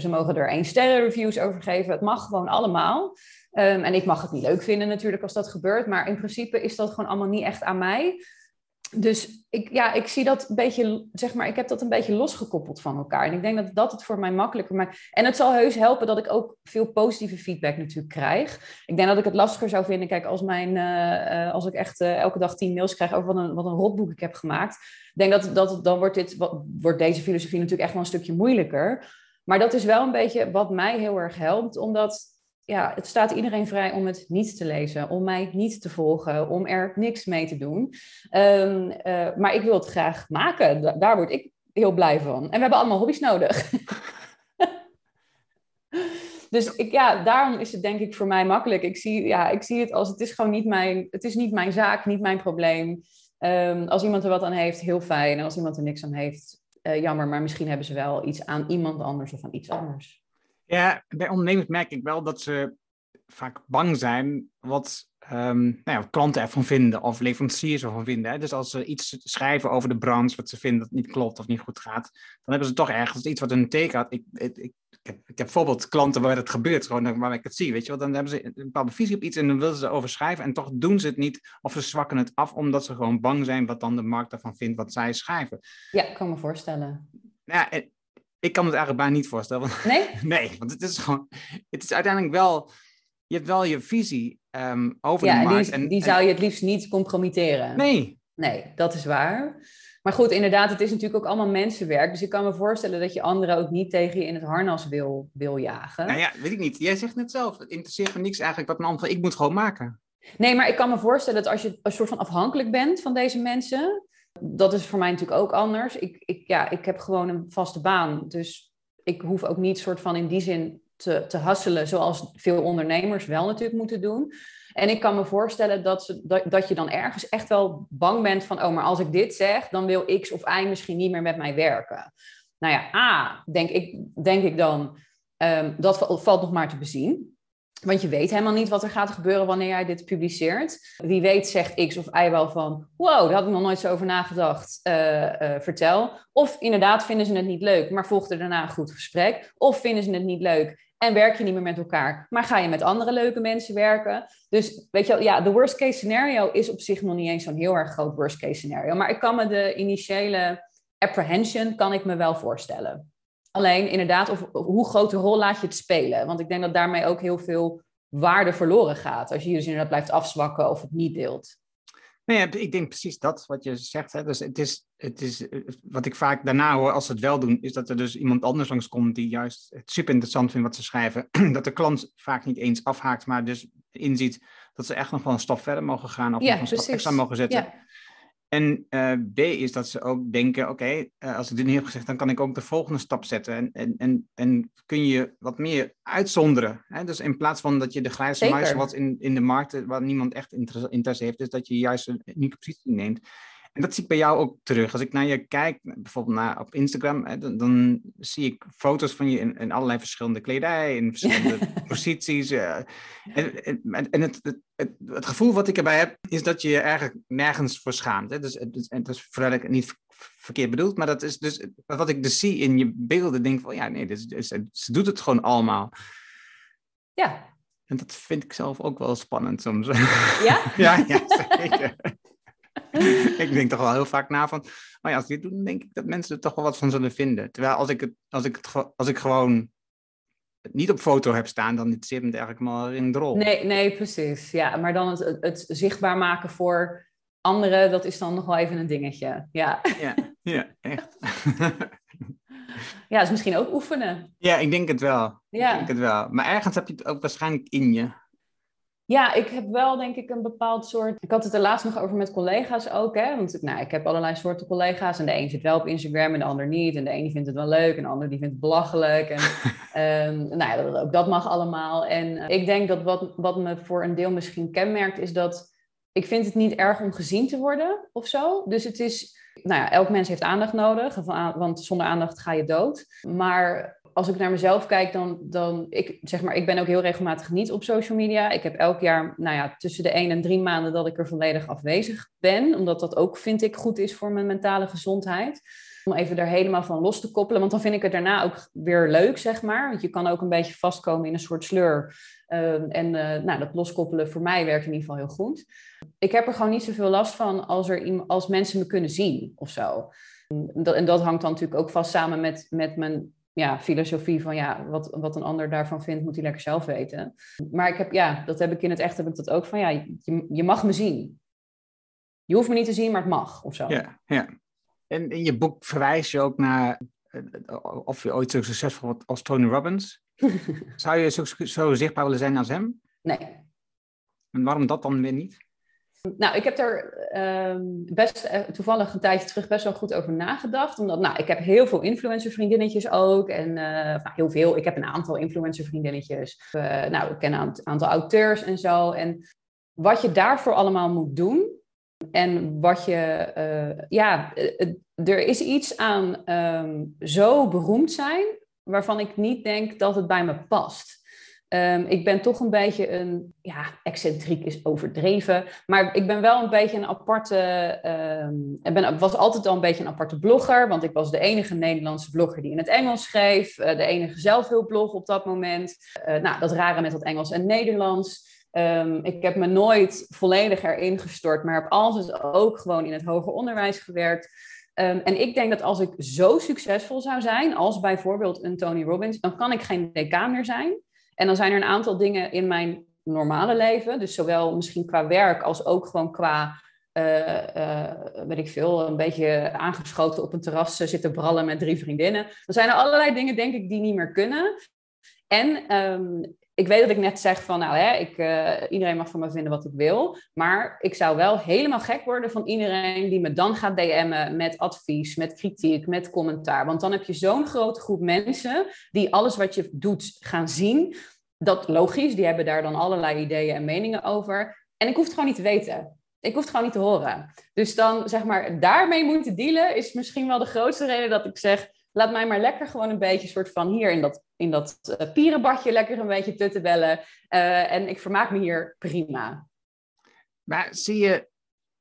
[SPEAKER 3] ze mogen er één sterren reviews over geven. Het mag gewoon allemaal. Um, en ik mag het niet leuk vinden natuurlijk als dat gebeurt, maar in principe is dat gewoon allemaal niet echt aan mij dus ik, ja, ik zie dat een beetje, zeg maar, ik heb dat een beetje losgekoppeld van elkaar. En ik denk dat dat het voor mij makkelijker maakt. En het zal heus helpen dat ik ook veel positieve feedback natuurlijk krijg. Ik denk dat ik het lastiger zou vinden, kijk, als, mijn, uh, als ik echt uh, elke dag tien mails krijg over wat een, wat een rotboek ik heb gemaakt. Ik denk dat, dat dan wordt, dit, wat, wordt deze filosofie natuurlijk echt wel een stukje moeilijker. Maar dat is wel een beetje wat mij heel erg helpt, omdat ja, het staat iedereen vrij om het niet te lezen, om mij niet te volgen, om er niks mee te doen. Um, uh, maar ik wil het graag maken. daar word ik heel blij van. En we hebben allemaal hobby's nodig. dus ik, ja, daarom is het denk ik voor mij makkelijk. Ik zie, ja, ik zie het als het is gewoon niet mijn, het is niet mijn zaak, niet mijn probleem. Um, als iemand er wat aan heeft, heel fijn. En als iemand er niks aan heeft, uh, jammer. Maar misschien hebben ze wel iets aan iemand anders of aan iets anders.
[SPEAKER 1] Ja, bij ondernemers merk ik wel dat ze vaak bang zijn wat, um, nou ja, klanten ervan vinden of leveranciers ervan vinden. Hè? Dus als ze iets schrijven over de branche, wat ze vinden dat niet klopt of niet goed gaat, dan hebben ze toch ergens iets wat een teken had. Ik, ik, ik, heb, ik heb bijvoorbeeld klanten waar het gebeurt, gewoon waar ik het zie. Weet je wel? Dan hebben ze een bepaalde visie op iets en dan willen ze erover schrijven en toch doen ze het niet of ze zwakken het af omdat ze gewoon bang zijn wat dan de markt ervan vindt wat zij schrijven.
[SPEAKER 3] Ja, ik kan me voorstellen.
[SPEAKER 1] Ja, ik kan het eigenlijk bijna niet voorstellen.
[SPEAKER 3] Nee?
[SPEAKER 1] nee, want het is gewoon, het is uiteindelijk wel, je hebt wel je visie um, over ja, de markt.
[SPEAKER 3] Die, en die zou je het liefst niet compromitteren.
[SPEAKER 1] Nee.
[SPEAKER 3] Nee, dat is waar. Maar goed, inderdaad, het is natuurlijk ook allemaal mensenwerk. Dus ik kan me voorstellen dat je anderen ook niet tegen je in het harnas wil, wil jagen.
[SPEAKER 1] Nou ja, weet ik niet. Jij zegt net zelf, het interesseert me niks eigenlijk wat een ander ik moet gewoon maken.
[SPEAKER 3] Nee, maar ik kan me voorstellen dat als je een soort van afhankelijk bent van deze mensen, dat is voor mij natuurlijk ook anders. Ik, ik, ja, ik heb gewoon een vaste baan. Dus ik hoef ook niet soort van in die zin te, te hasselen, zoals veel ondernemers wel natuurlijk moeten doen. En ik kan me voorstellen dat, ze, dat, dat je dan ergens echt wel bang bent van, oh, maar als ik dit zeg, dan wil X of Y misschien niet meer met mij werken. Nou ja, A, denk ik, denk ik dan, um, dat valt nog maar te bezien. Want je weet helemaal niet wat er gaat gebeuren wanneer jij dit publiceert. Wie weet zegt X of Y wel van... wow, daar had ik nog nooit zo over nagedacht, uh, uh, vertel. Of inderdaad vinden ze het niet leuk, maar volgt er daarna een goed gesprek. Of vinden ze het niet leuk en werk je niet meer met elkaar... maar ga je met andere leuke mensen werken. Dus weet je wel, ja, de worst case scenario is op zich nog niet eens zo'n heel erg groot worst case scenario. Maar ik kan me de initiële apprehension kan ik me wel voorstellen. Alleen inderdaad, of, hoe grote rol laat je het spelen? Want ik denk dat daarmee ook heel veel waarde verloren gaat. Als je dus inderdaad blijft afzwakken of het niet deelt.
[SPEAKER 1] Nee, ik denk precies dat wat je zegt. Hè. Dus het is, het is, wat ik vaak daarna hoor als ze het wel doen, is dat er dus iemand anders langskomt die juist het super interessant vindt wat ze schrijven. dat de klant vaak niet eens afhaakt, maar dus inziet dat ze echt nog wel een stap verder mogen gaan of nog een stap extra mogen zetten. Ja. En uh, B is dat ze ook denken, oké, uh, als ik dit niet heb gezegd, dan kan ik ook de volgende stap zetten. En, en, en, en kun je wat meer uitzonderen. Hè? Dus in plaats van dat je de grijze muis wat in, in de markt, waar niemand echt interesse heeft, is dat je juist een unieke positie neemt. En dat zie ik bij jou ook terug. Als ik naar je kijk, bijvoorbeeld naar, op Instagram, hè, dan, dan, zie ik foto's van je in, in allerlei verschillende kledij, in verschillende posities. Uh, en en, en het, het, het, gevoel wat ik erbij heb, is dat je je eigenlijk nergens voor schaamt. Hè? Dus, dus, en dat is vooral ik niet verkeerd bedoeld, maar dat is dus wat ik dus zie in je beelden, denk van ja, nee, dus, ze doet het gewoon allemaal.
[SPEAKER 3] Ja.
[SPEAKER 1] En dat vind ik zelf ook wel spannend soms.
[SPEAKER 3] Ja?
[SPEAKER 1] ja, ja, zeker. ik denk toch wel heel vaak na van, maar ja, als ik dit doe, dan denk ik dat mensen er toch wel wat van zullen vinden. Terwijl als ik, het, als ik, het, als ik gewoon het niet op foto heb staan, dan zit het eigenlijk maar in de rol.
[SPEAKER 3] Nee, nee, precies. Ja, maar dan het, het, zichtbaar maken voor anderen, dat is dan nog wel even een dingetje. Ja,
[SPEAKER 1] ja, ja echt.
[SPEAKER 3] ja, is misschien ook oefenen.
[SPEAKER 1] Ja, ik denk het wel. Ja. Ik denk het wel. Maar ergens heb je het ook waarschijnlijk in je.
[SPEAKER 3] Ja, ik heb wel denk ik een bepaald soort. Ik had het er laatst nog over met collega's ook. Hè? Want nou, ik heb allerlei soorten collega's. En de een zit wel op Instagram en de ander niet. En de ene vindt het wel leuk en de ander die vindt het belachelijk. En um, nou ja, dat, ook dat mag allemaal. En uh, ik denk dat wat, wat me voor een deel misschien kenmerkt, is dat ik vind het niet erg om gezien te worden of zo. Dus het is. Nou ja, elk mens heeft aandacht nodig, want zonder aandacht ga je dood. Maar als ik naar mezelf kijk, dan, dan ik, zeg maar, ik ben ook heel regelmatig niet op social media. Ik heb elk jaar, nou ja, tussen de één en drie maanden dat ik er volledig afwezig ben. Omdat dat ook, vind ik, goed is voor mijn mentale gezondheid. Om even er helemaal van los te koppelen. Want dan vind ik het daarna ook weer leuk, zeg maar. Want je kan ook een beetje vastkomen in een soort sleur. Ehm, en uh, nou, dat loskoppelen voor mij werkt in ieder geval heel goed. Ik heb er gewoon niet zoveel last van als, er, als mensen me kunnen zien of zo. En dat hangt dan natuurlijk ook vast samen met, met mijn ja, filosofie van ja, wat, wat een ander daarvan vindt, moet hij lekker zelf weten. Maar ik heb, ja, dat heb ik in het echt, heb ik dat ook van ja, je, je mag me zien. Je hoeft me niet te zien, maar het mag of zo.
[SPEAKER 1] Ja, ja. En in je boek verwijs je ook naar eh, of je ooit zo succesvol wordt als Tony Robbins. Zou je zo, zo zichtbaar willen zijn als hem?
[SPEAKER 3] Nee.
[SPEAKER 1] En waarom dat dan weer niet?
[SPEAKER 3] Nou, ik heb er ehm, best uh, toevallig een tijdje terug best wel goed over nagedacht. Omdat, nou, ik heb heel veel influencer vriendinnetjes ook. En uh, nou, heel veel. Ik heb een aantal influencer vriendinnetjes. Uh, nou, ik ken een aantal auteurs en zo. En wat je daarvoor allemaal moet doen. En wat je, ja, er is iets aan um, zo beroemd zijn. Waarvan ik niet denk dat het bij me past. Um, ik ben toch een beetje een, ja, excentriek is overdreven, maar ik ben wel een beetje een aparte, um, ik ben, was altijd al een beetje een aparte blogger, want ik was de enige Nederlandse blogger die in het Engels schreef, uh, de enige zelfhulpblog op dat moment. Uh, nou, dat rare met dat Engels en Nederlands. Um, ik heb me nooit volledig erin gestort, maar heb altijd ook gewoon in het hoger onderwijs gewerkt. En ik denk dat als ik zo succesvol zou zijn als bijvoorbeeld een Tony Robbins, dan kan ik geen decaan meer zijn. En dan zijn er een aantal dingen in mijn normale leven, dus zowel misschien qua werk als ook gewoon qua, uh, uh, weet ik veel, een beetje aangeschoten op een terras zitten brallen met drie vriendinnen. Er zijn er allerlei dingen, denk ik, die niet meer kunnen. En um, ik weet dat ik net zeg van, nou hè, ik, uh, iedereen mag van me vinden wat ik wil. Maar ik zou wel helemaal gek worden van iedereen die me dan gaat DM'en met advies, met kritiek, met commentaar. Want dan heb je zo'n grote groep mensen die alles wat je doet gaan zien. Dat logisch, die hebben daar dan allerlei ideeën en meningen over. En ik hoef het gewoon niet te weten. Ik hoef het gewoon niet te horen. Dus dan zeg maar, daarmee moeten dealen is misschien wel de grootste reden dat ik zeg laat mij maar lekker gewoon een beetje soort van hier in dat, in dat uh, pierenbadje lekker een beetje tuttebellen. Uh, en ik vermaak me hier prima.
[SPEAKER 1] Maar zie je,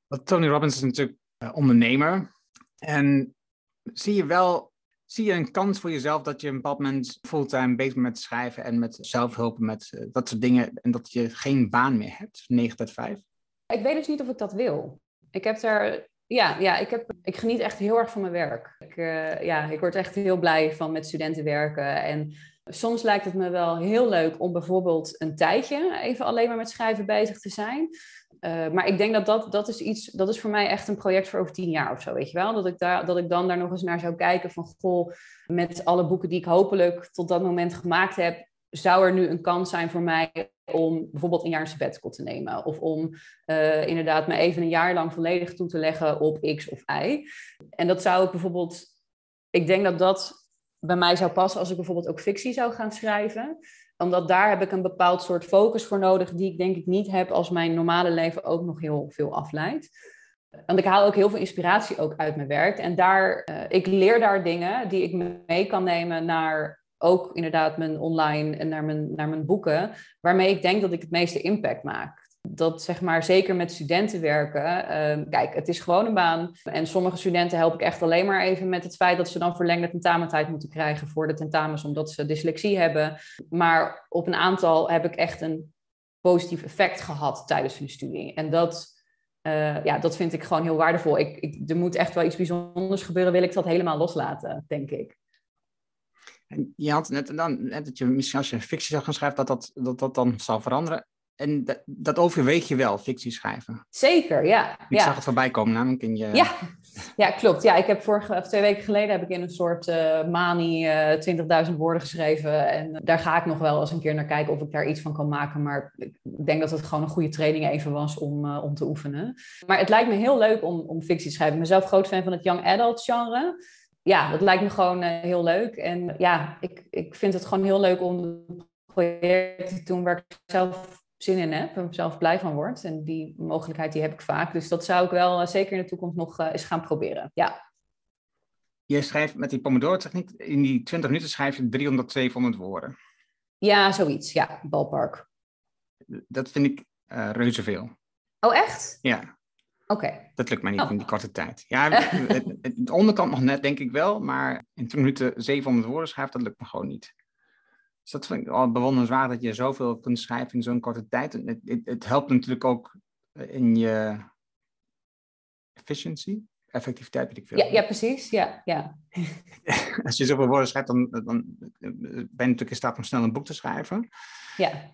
[SPEAKER 1] want Tony Robbins is natuurlijk uh, ondernemer. En zie je wel, zie je een kans voor jezelf dat je een bepaald moment fulltime bezig bent met schrijven en met zelfhulp, met dat soort dingen. En dat je geen baan meer hebt, 9 tot 5?
[SPEAKER 3] Ik weet dus niet of ik dat wil. Ik heb daar ja, ja ik, heb, ik geniet echt heel erg van mijn werk. Ik, uh, ja, ik word echt heel blij van met studenten werken. En Soms lijkt het me wel heel leuk om bijvoorbeeld een tijdje even alleen maar met schrijven bezig te zijn. Uh, maar ik denk dat dat, dat is iets, dat is voor mij echt een project voor over tien jaar of zo, weet je wel. Dat ik, daar, dat ik dan daar nog eens naar zou kijken van, goh, met alle boeken die ik hopelijk tot dat moment gemaakt heb, zou er nu een kans zijn voor mij om bijvoorbeeld een jaar sabbatical te nemen. Of om uh, inderdaad me even een jaar lang volledig toe te leggen op X of Y. En dat zou ik bijvoorbeeld, ik denk dat dat bij mij zou passen als ik bijvoorbeeld ook fictie zou gaan schrijven omdat daar heb ik een bepaald soort focus voor nodig, die ik denk ik niet heb als mijn normale leven ook nog heel veel afleidt. Want ik haal ook heel veel inspiratie ook uit mijn werk. En daar, uh, ik leer daar dingen die ik mee kan nemen naar ook inderdaad mijn online en naar mijn, naar mijn boeken, waarmee ik denk dat ik het meeste impact maak dat zeg maar zeker met studenten werken. Ehm, kijk, het is gewoon een baan. En sommige studenten help ik echt alleen maar even met het feit dat ze dan verlengde tentamentijd moeten krijgen voor de tentamens, omdat ze dyslexie hebben. Maar op een aantal heb ik echt een positief effect gehad tijdens hun studie. En dat, uh, ja, dat vind ik gewoon heel waardevol. Ik, ik, er moet echt wel iets bijzonders gebeuren, wil ik dat helemaal loslaten, denk ik.
[SPEAKER 1] En je had net, dan, dat je misschien als je fictie zou gaan schrijven, dat dat, dat, dat dan zal veranderen. En dat, dat overweeg je wel, fictie schrijven.
[SPEAKER 3] Zeker, ja.
[SPEAKER 1] Ik zag het voorbij komen, namelijk in je...
[SPEAKER 3] Ja, ja klopt. Ja, ik heb vorige, twee weken geleden heb ik in een soort uh, mani uh, 20.000 woorden geschreven. En daar ga ik nog wel eens een keer naar kijken of ik daar iets van kan maken. Maar ik denk dat het gewoon een goede training even was om, uh, om te oefenen. Maar het lijkt me heel leuk om, om fictie te schrijven. Ik ben zelf groot fan van het young adult genre. Ja, dat lijkt me gewoon uh, heel leuk. En ja, ik, ik vind het gewoon heel leuk om projecten te doen waar ik zelf zin in heb en zelf blij van word. En die mogelijkheid die heb ik vaak. Dus dat zou ik wel uh, zeker in de toekomst nog eens gaan proberen. Ja.
[SPEAKER 1] Je schrijft met die Pomodoro-techniek, in die 20 minuten schrijf je 300, 700 woorden.
[SPEAKER 3] Ja, zoiets. Ja, ballpark.
[SPEAKER 1] Dat vind ik uh, reuze veel.
[SPEAKER 3] Oh, echt?
[SPEAKER 1] Ja.
[SPEAKER 3] Oké. Okay.
[SPEAKER 1] Dat lukt mij niet oh. in die korte tijd. Ja, de onderkant nog net, denk ik wel. Maar in 20 minuten 700 woorden schrijven, dat lukt me gewoon niet. Dus dat vind ik al bewonderenswaardig dat je zoveel kunt schrijven in zo'n korte tijd. Het, het, het, helpt natuurlijk ook in je efficiency, effectiviteit, weet ik veel.
[SPEAKER 3] Ja, ja precies. Ja, ja.
[SPEAKER 1] Als je zoveel woorden schrijft, dan, dan ben je natuurlijk in staat om snel een boek te schrijven.
[SPEAKER 3] Ja.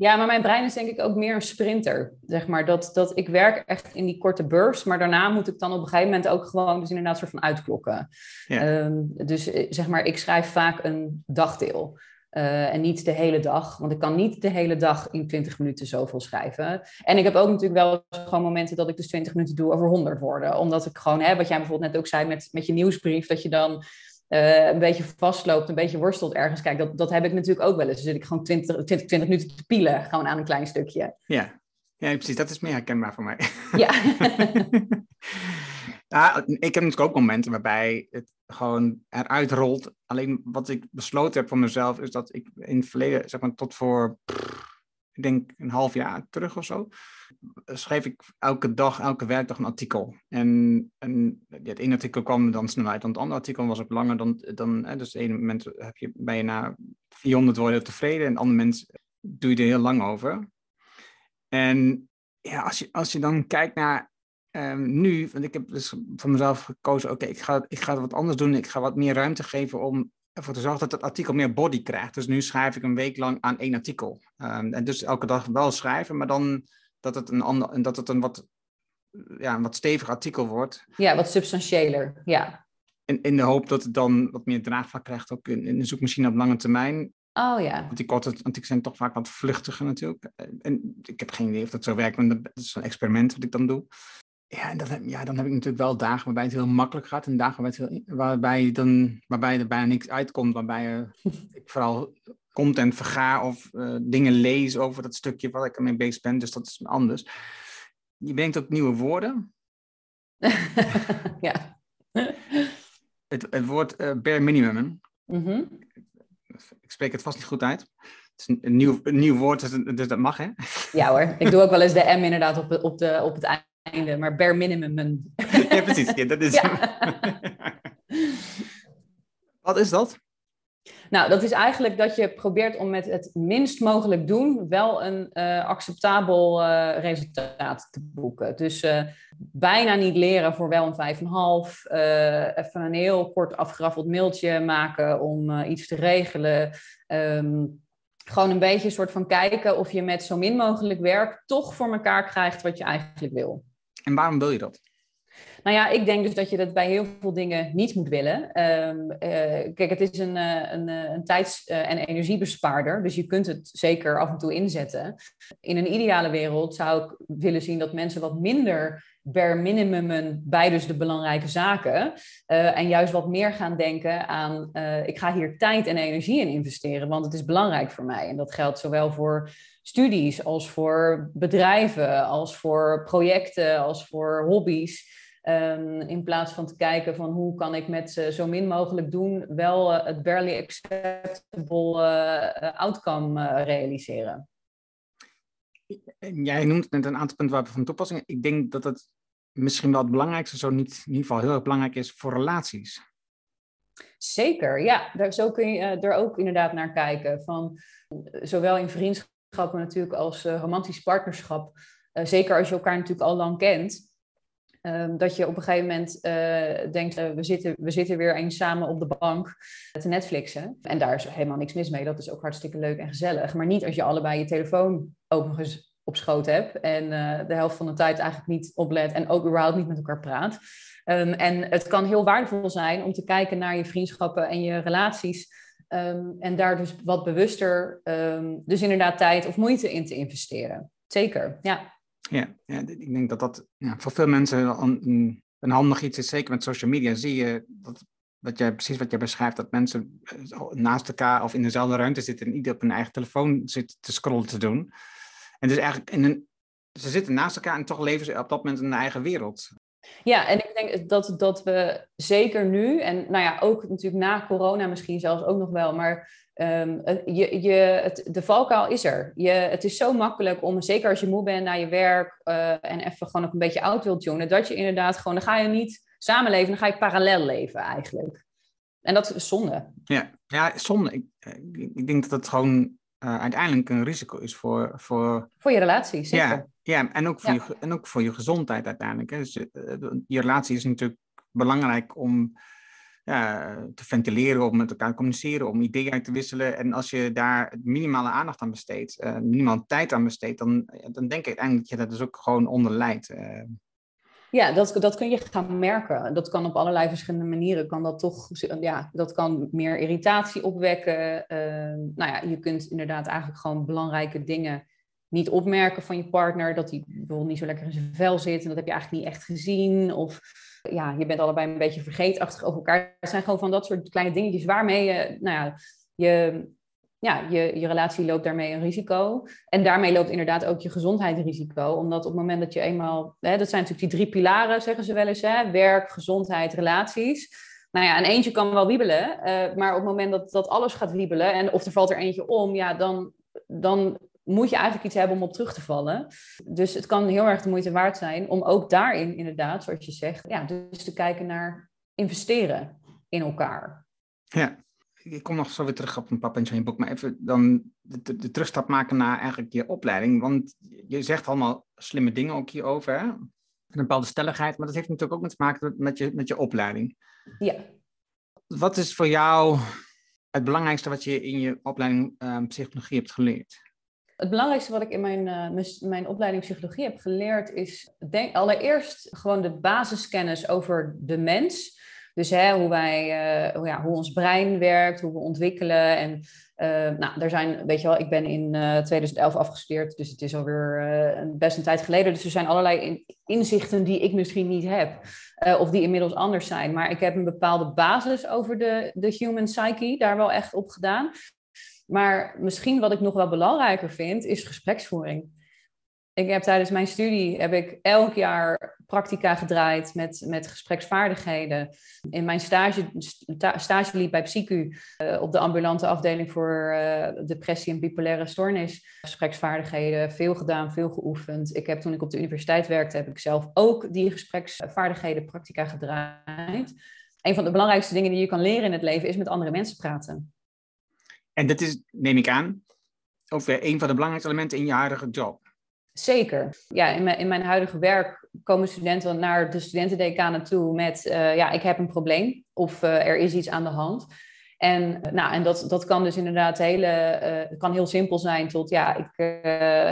[SPEAKER 3] Ja, maar mijn brein is denk ik ook meer een sprinter. Zeg maar. dat, dat ik werk echt in die korte burst, maar daarna moet ik dan op een gegeven moment ook gewoon dus inderdaad soort van uitklokken. Ja. Um, dus eh, zeg maar, ik schrijf vaak een dagdeel. Uh, en niet de hele dag, want ik kan niet de hele dag in 20 minuten zoveel schrijven. En ik heb ook natuurlijk wel gewoon momenten dat ik dus 20 minuten doe over 100 woorden. Omdat ik gewoon, hè, wat jij bijvoorbeeld net ook zei met, met je nieuwsbrief, dat je dan uh, een beetje vastloopt, een beetje worstelt ergens. Kijk, dat, dat heb ik natuurlijk ook wel eens. Dus zit ik gewoon 20, 20, 20 minuten te pielen, gewoon aan een klein stukje.
[SPEAKER 1] Ja. ja, precies. Dat is meer herkenbaar voor mij.
[SPEAKER 3] Ja.
[SPEAKER 1] ja, ik heb natuurlijk ook momenten waarbij het gewoon eruit rolt. Alleen wat ik besloten heb voor mezelf is dat ik in het verleden, zeg maar tot voor, ik denk een half jaar terug of zo, schreef ik elke dag, elke werkdag een artikel. En, het ene artikel kwam dan sneller uit dan het andere artikel was ook langer dan, dan hè, dus het ene moment heb je, ben je na 400 woorden tevreden en het andere moment doe je er heel lang over. En ja, als je, als je dan kijkt naar Um, nu, want ik heb dus voor mezelf gekozen, oké, ik, ga, ik ga wat anders doen. Ik ga wat meer ruimte geven om ervoor te zorgen dat het artikel meer body krijgt. Dus nu schrijf ik een week lang aan één artikel. Um, en dus elke dag wel schrijven, maar dan dat het een, ander, dat het een, wat, ja, een wat stevig artikel wordt.
[SPEAKER 3] Ja, wat substantiëler, ja.
[SPEAKER 1] In, in de hoop dat het dan wat meer draagvlak krijgt, ook in, in de zoekmachine op lange termijn.
[SPEAKER 3] Oh ja.
[SPEAKER 1] Want die korte artikelen zijn toch vaak wat vluchtiger natuurlijk. En ik heb geen idee of dat zo werkt, maar dat is een experiment wat ik dan doe. Ja, en dan heb, ja, dan heb ik natuurlijk wel dagen waarbij het heel makkelijk gaat. En dagen waarbij, het heel, waarbij, dan, waarbij er bijna niks uitkomt. Waarbij uh, ik vooral content verga of uh, dingen lees over dat stukje waar ik ermee bezig ben. Dus dat is anders. Je brengt ook nieuwe woorden.
[SPEAKER 3] ja.
[SPEAKER 1] Het, het woord uh, bare minimum. Mm -hmm. Ik spreek het vast niet goed uit. Het is een nieuw, een nieuw woord, dus, dus dat mag, hè?
[SPEAKER 3] Ja hoor. Ik doe ook wel eens de M inderdaad op, op, de, op het eind einde, maar bare minimum.
[SPEAKER 1] ja, precies. Ja, dat is... Wat is dat?
[SPEAKER 3] Nou, dat is eigenlijk dat je probeert om met het minst mogelijk doen wel een uh, acceptabel uh, resultaat te boeken. Dus uh, bijna niet leren voor wel een 5,5. even een heel kort afgeraffeld mailtje maken om iets te regelen. Um, gewoon een beetje een soort van kijken of je met zo min mogelijk werk toch voor elkaar krijgt wat je eigenlijk wil.
[SPEAKER 1] En waarom wil je dat?
[SPEAKER 3] Nou ja, ik denk dus dat je dat bij heel veel dingen niet moet willen. Um, kijk, het is een, uh, een, uh, een tijds- en energiebespaarder, dus je kunt het zeker af en toe inzetten. In een ideale wereld zou ik willen zien dat mensen wat minder per minimumen bij dus de belangrijke zaken. Uh, en juist wat meer gaan denken aan, ik ga hier tijd en energie in investeren, want het is belangrijk voor mij. En dat geldt zowel voor studies als voor bedrijven, als voor projecten, als voor hobby's. Um, in plaats van te kijken van hoe kan ik met uh, zo min mogelijk doen wel het barely acceptable outcome realiseren.
[SPEAKER 1] Jij noemt net een aantal punten van toepassing. Ik denk dat het misschien wel het belangrijkste, zo niet in ieder geval heel erg belangrijk is voor relaties.
[SPEAKER 3] Zeker, ja. Daar, zo kun je er ook inderdaad naar kijken. Van, zowel in vriendschappen natuurlijk als uh, romantisch partnerschap. Uh, zeker als je elkaar natuurlijk al lang kent. Um, dat je op een gegeven moment uh, denkt, we, zitten, we zitten weer eens samen op de bank te Netflixen. En daar is helemaal niks mis mee. Dat is ook hartstikke leuk en gezellig. Maar niet als je allebei je telefoon eens op schoot heb en de helft van de tijd eigenlijk niet oplet en ook überhaupt niet met elkaar praat. Um, en het kan heel waardevol zijn om te kijken naar je vriendschappen en je relaties um, en daar dus wat bewuster, um, dus inderdaad tijd of moeite in te investeren. Zeker, ja.
[SPEAKER 1] Ja, ja ik denk dat dat ja, voor veel mensen een, een handig iets is. Zeker met social media zie je dat wat jij, precies wat jij beschrijft, dat mensen eh, naast elkaar of in dezelfde ruimte zitten en ieder op hun eigen telefoon zit te scrollen te doen. En dus eigenlijk in een, ze zitten naast elkaar en toch leven ze op dat moment in een eigen wereld.
[SPEAKER 3] Ja, en ik denk dat, dat we zeker nu, en nou ja, ook natuurlijk na corona misschien zelfs ook nog wel, maar um, je, je, het, de valkuil is er. Je, het is zo makkelijk om, zeker als je moe bent naar je werk uh, en even gewoon ook een beetje oud wilt tunen, dat je inderdaad gewoon, dan ga je niet samenleven, dan ga je parallel leven eigenlijk. En dat is zonde.
[SPEAKER 1] Ja, ja zonde. Ik, ik denk dat het gewoon uh, uiteindelijk een risico is voor... Voor,
[SPEAKER 3] voor je relatie, zeker.
[SPEAKER 1] Ja, ja en, ook voor Je, en ook voor je gezondheid uiteindelijk. Hè. Dus, uh, je relatie is natuurlijk belangrijk om ja, te ventileren, om met elkaar te communiceren, om ideeën uit te wisselen. En als je daar minimale aandacht aan besteedt, uh, minimaal tijd aan besteedt, dan, dan denk ik uiteindelijk dat je dat dus ook gewoon onder leidt.
[SPEAKER 3] Ja, dat, dat kun je gaan merken. Dat kan op allerlei verschillende manieren. Kan dat toch, ja, dat kan meer irritatie opwekken. Uh, nou ja, je kunt inderdaad eigenlijk gewoon belangrijke dingen niet opmerken van je partner. Dat hij niet zo lekker in zijn vel zit en dat heb je eigenlijk niet echt gezien. Of ja, je bent allebei een beetje vergeetachtig over elkaar. Het zijn gewoon van dat soort kleine dingetjes waarmee je, nou ja, je ja, je, je relatie loopt daarmee een risico. En daarmee loopt inderdaad ook je gezondheid risico. Omdat op het moment dat je eenmaal... Hè, dat zijn natuurlijk die drie pilaren, zeggen ze wel eens. Hè? Werk, gezondheid, relaties. Nou ja, en eentje kan wel wiebelen. Uh, maar op het moment dat, dat alles gaat wiebelen... En, of er valt er eentje om, ja, dan, dan moet je eigenlijk iets hebben om op terug te vallen. Dus het kan heel erg de moeite waard zijn om ook daarin inderdaad, zoals je zegt... Ja, dus te kijken naar investeren in elkaar.
[SPEAKER 1] Ja, ik kom nog zo weer terug op een van je boek, maar even dan de, de, terugstap maken naar eigenlijk je opleiding. Want je zegt allemaal slimme dingen ook hierover, hè? een bepaalde stelligheid, maar dat heeft natuurlijk ook met te maken met je, met je opleiding.
[SPEAKER 3] Ja.
[SPEAKER 1] Wat is voor jou het belangrijkste wat je in je opleiding uh, psychologie hebt geleerd?
[SPEAKER 3] Het belangrijkste wat ik in mijn, uh, mijn opleiding psychologie heb geleerd is allereerst gewoon de basiskennis over de mens. Dus hè, hoe, wij, uh, ja, hoe ons brein werkt, hoe we ontwikkelen. En uh, nou, er zijn, weet je wel, ik ben in uh, eh, 2011 afgestudeerd, dus het is alweer best een tijd geleden. Dus er zijn allerlei inzichten die ik misschien niet heb, of die inmiddels anders zijn. Maar ik heb een bepaalde basis over de, de human psyche daar wel echt op gedaan. Maar misschien wat ik nog wel belangrijker vind, is gespreksvoering. Ik heb tijdens mijn studie heb ik elk jaar practica gedraaid met, met gespreksvaardigheden. In mijn stage, stage liep bij PsyQ uh, op de ambulante afdeling voor uh, depressie en bipolaire stoornis. Gespreksvaardigheden, veel gedaan, veel geoefend. Ik heb toen ik op de universiteit werkte, heb ik zelf ook die gespreksvaardigheden practica gedraaid. Een van de belangrijkste dingen die je kan leren in het leven is met andere mensen praten.
[SPEAKER 1] En dat is, neem ik aan, ook weer een van de belangrijkste elementen in je huidige job.
[SPEAKER 3] Zeker. Ja, in mijn, in mijn huidige werk komen studenten naar de studentendecanen toe met... Uh, ja, ik heb een probleem of uh, er is iets aan de hand. En, nou, en dat, dat kan dus inderdaad hele, kan heel simpel zijn tot ja, ik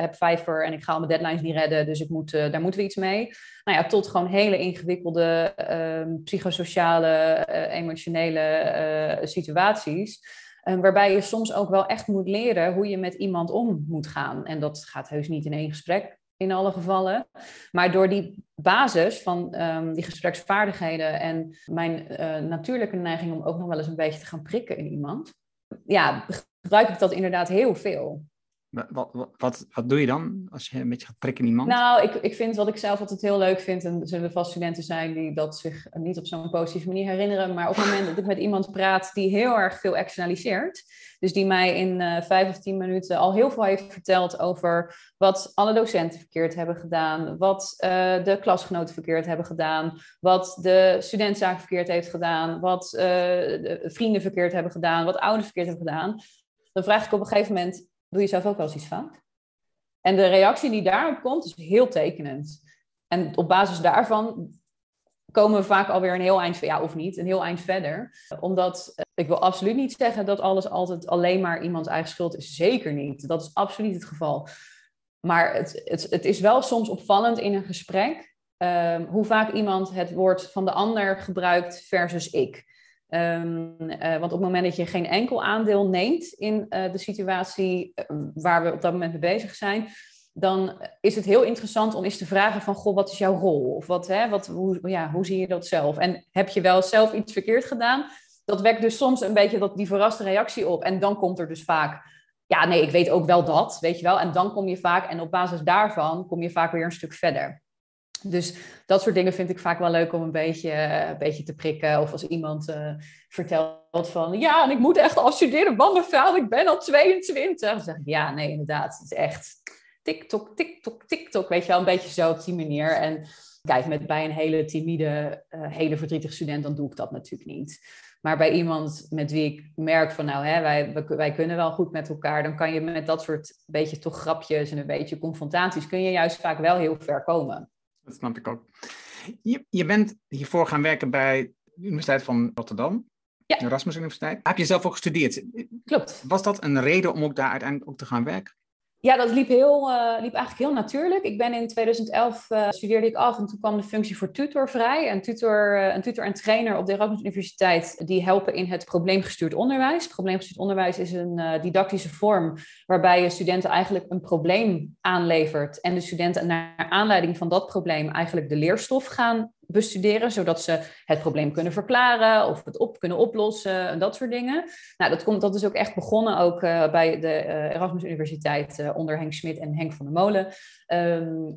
[SPEAKER 3] heb vijver en ik ga al mijn deadlines niet redden, dus ik moet, daar moeten we iets mee. Nou ja, tot gewoon hele ingewikkelde ehm, psychosociale, emotionele situaties. Waarbij je soms ook wel echt moet leren hoe je met iemand om moet gaan. En dat gaat heus niet in één gesprek in alle gevallen. Maar door die basis van um, die gespreksvaardigheden en mijn uh, natuurlijke neiging om ook nog wel eens een beetje te gaan prikken in iemand, ja, gebruik ik dat inderdaad heel veel.
[SPEAKER 1] Wat, wat, wat, doe je dan als je een beetje gaat prikken in iemand?
[SPEAKER 3] Nou, ik, ik vind wat ik zelf altijd heel leuk vind, en er zullen vast studenten zijn die dat zich niet op zo'n positieve manier herinneren, maar op het moment dat ik met iemand praat die heel erg veel externaliseert, dus die mij in uh, vijf of tien minuten al heel veel heeft verteld over wat alle docenten verkeerd hebben gedaan, wat uh, de klasgenoten verkeerd hebben gedaan, wat de studentzaak verkeerd heeft gedaan, wat uh, de vrienden verkeerd hebben gedaan, wat ouders verkeerd hebben gedaan. Dan vraag ik op een gegeven moment, doe je zelf ook wel eens iets fout? En de reactie die daarop komt is heel tekenend. En op basis daarvan komen we vaak alweer een heel eind, ja of niet, een heel eind verder. Omdat eh, ik wil absoluut niet zeggen dat alles altijd alleen maar iemands eigen schuld is. Zeker niet. Dat is absoluut het geval. Maar het, het, het is wel soms opvallend in een gesprek um, hoe vaak iemand het woord van de ander gebruikt versus ik. Um, uh, want op het moment dat je geen enkel aandeel neemt in uh, de situatie waar we op dat moment mee bezig zijn, dan is het heel interessant om eens te vragen van, goh, wat is jouw rol? Of wat, hè, wat, hoe, ja, hoe zie je dat zelf? En heb je wel zelf iets verkeerd gedaan? Dat wekt dus soms een beetje dat, die verraste reactie op. En dan komt er dus vaak, ja, nee, ik weet ook wel dat, weet je wel. En dan kom je vaak, en op basis daarvan kom je vaak weer een stuk verder. Dus dat soort dingen vind ik vaak wel leuk om een beetje, een beetje te prikken. Of als iemand uh, vertelt van, ja, en ik moet echt afstuderen, want mevrouw, ik ben al 22. Dan zeg ik, ja, nee, inderdaad, het is echt TikTok, TikTok, TikTok. Weet je wel, een beetje zo op die manier. En kijk, met, bij een hele timide, uh, hele verdrietige student, dan doe ik dat natuurlijk niet. Maar bij iemand met wie ik merk van, nou, hè, wij, wij kunnen wel goed met elkaar, dan kan je met dat soort beetje toch grapjes en een beetje confrontaties, kun je juist vaak wel heel ver komen.
[SPEAKER 1] Dat snap ik ook. Je, je bent hiervoor gaan werken bij de Universiteit van Rotterdam. Ja. Erasmus Universiteit. Heb je zelf ook gestudeerd?
[SPEAKER 3] Klopt.
[SPEAKER 1] Was dat een reden om ook daar uiteindelijk ook te gaan werken?
[SPEAKER 3] Ja, dat liep, heel, uh, liep eigenlijk heel natuurlijk. Ik ben in 2011 uh, studeerde ik af en toen kwam de functie voor tutor vrij. En tutor, uh, een tutor en trainer op de Erasmus Universiteit die helpen in het probleemgestuurd onderwijs. Probleemgestuurd onderwijs is een didactische vorm waarbij je studenten eigenlijk een probleem aanlevert en de studenten naar aanleiding van dat probleem eigenlijk de leerstof gaan bestuderen, zodat ze het probleem kunnen verklaren of het op kunnen oplossen en dat soort dingen. Nou, dat, komt, dat is ook echt begonnen ook uh, bij de uh, Erasmus Universiteit uh, onder Henk Smit en Henk van der Molen. Um,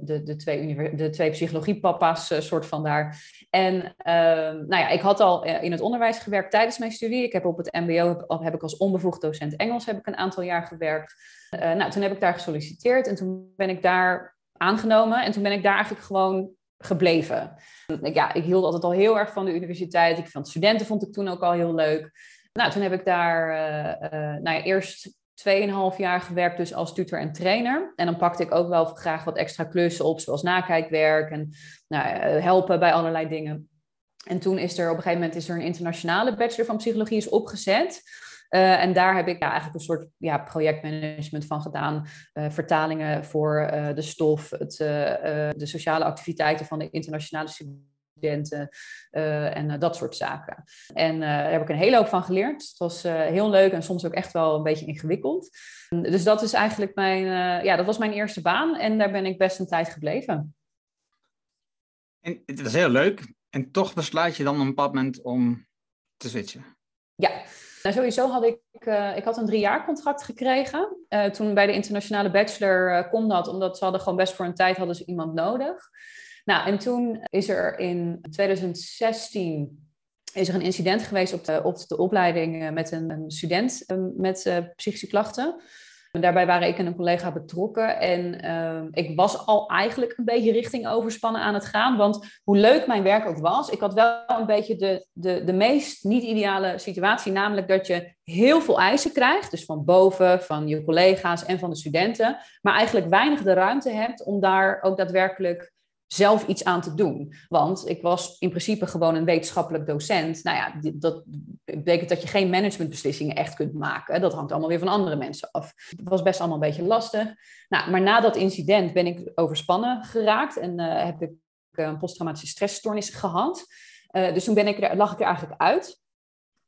[SPEAKER 3] de, de, twee de twee psychologiepapa's, soort van daar. En um, nou ja, ik had al in het onderwijs gewerkt tijdens mijn studie. Ik heb op het MBO heb, heb ik als onbevoegd docent Engels heb ik een aantal jaar gewerkt. nou, toen heb ik daar gesolliciteerd en toen ben ik daar aangenomen en toen ben ik daar eigenlijk gewoon gebleven. Ja, ik hield altijd al heel erg van de universiteit. Ik vond studenten vond ik toen ook al heel leuk. Nou, toen heb ik daar uh, uh, nou ja, eerst 2,5 jaar gewerkt dus als tutor en trainer. En dan pakte ik ook wel graag wat extra klussen op, zoals nakijkwerk en nou, helpen bij allerlei dingen. En toen is er op een gegeven moment is er een internationale bachelor van psychologie is opgezet. Uh, en daar heb ik ja, eigenlijk een soort ja, projectmanagement van gedaan. Uh, vertalingen voor uh, de stof, het, de sociale activiteiten van de internationale studenten en dat soort zaken. En daar heb ik een hele hoop van geleerd. Het was heel leuk en soms ook echt wel een beetje ingewikkeld. Dus dat is eigenlijk mijn, ja, dat was mijn eerste baan en daar ben ik best een tijd gebleven.
[SPEAKER 1] En het is heel leuk. En toch besluit je dan op een bepaald moment om te switchen.
[SPEAKER 3] Ja, nou, sowieso had ik, uh, ik had een drie jaar contract gekregen. Uh, toen bij de internationale bachelor uh, kon dat, omdat ze hadden gewoon best voor een tijd hadden ze iemand nodig. Nou, en toen is er in 2016 is er een incident geweest op de, op de opleiding met een, een student met psychische klachten. Daarbij waren ik en een collega betrokken. En ehm, ik was al eigenlijk een beetje richting overspannen aan het gaan. Want hoe leuk mijn werk ook was, ik had wel een beetje de, de, de meest niet-ideale situatie. Namelijk dat je heel veel eisen krijgt. Dus van boven, van je collega's en van de studenten. Maar eigenlijk weinig de ruimte hebt om daar ook daadwerkelijk zelf iets aan te doen. Want ik was in principe gewoon een wetenschappelijk docent. Nou ja, dat betekent dat je geen managementbeslissingen echt kunt maken. Dat hangt allemaal weer van andere mensen af. Het was best allemaal een beetje lastig. Nou, maar na dat incident ben ik overspannen geraakt en uh, heb ik eh, een posttraumatische stressstoornis gehad. Uh, dus toen ben ik er, lag ik er eigenlijk uit.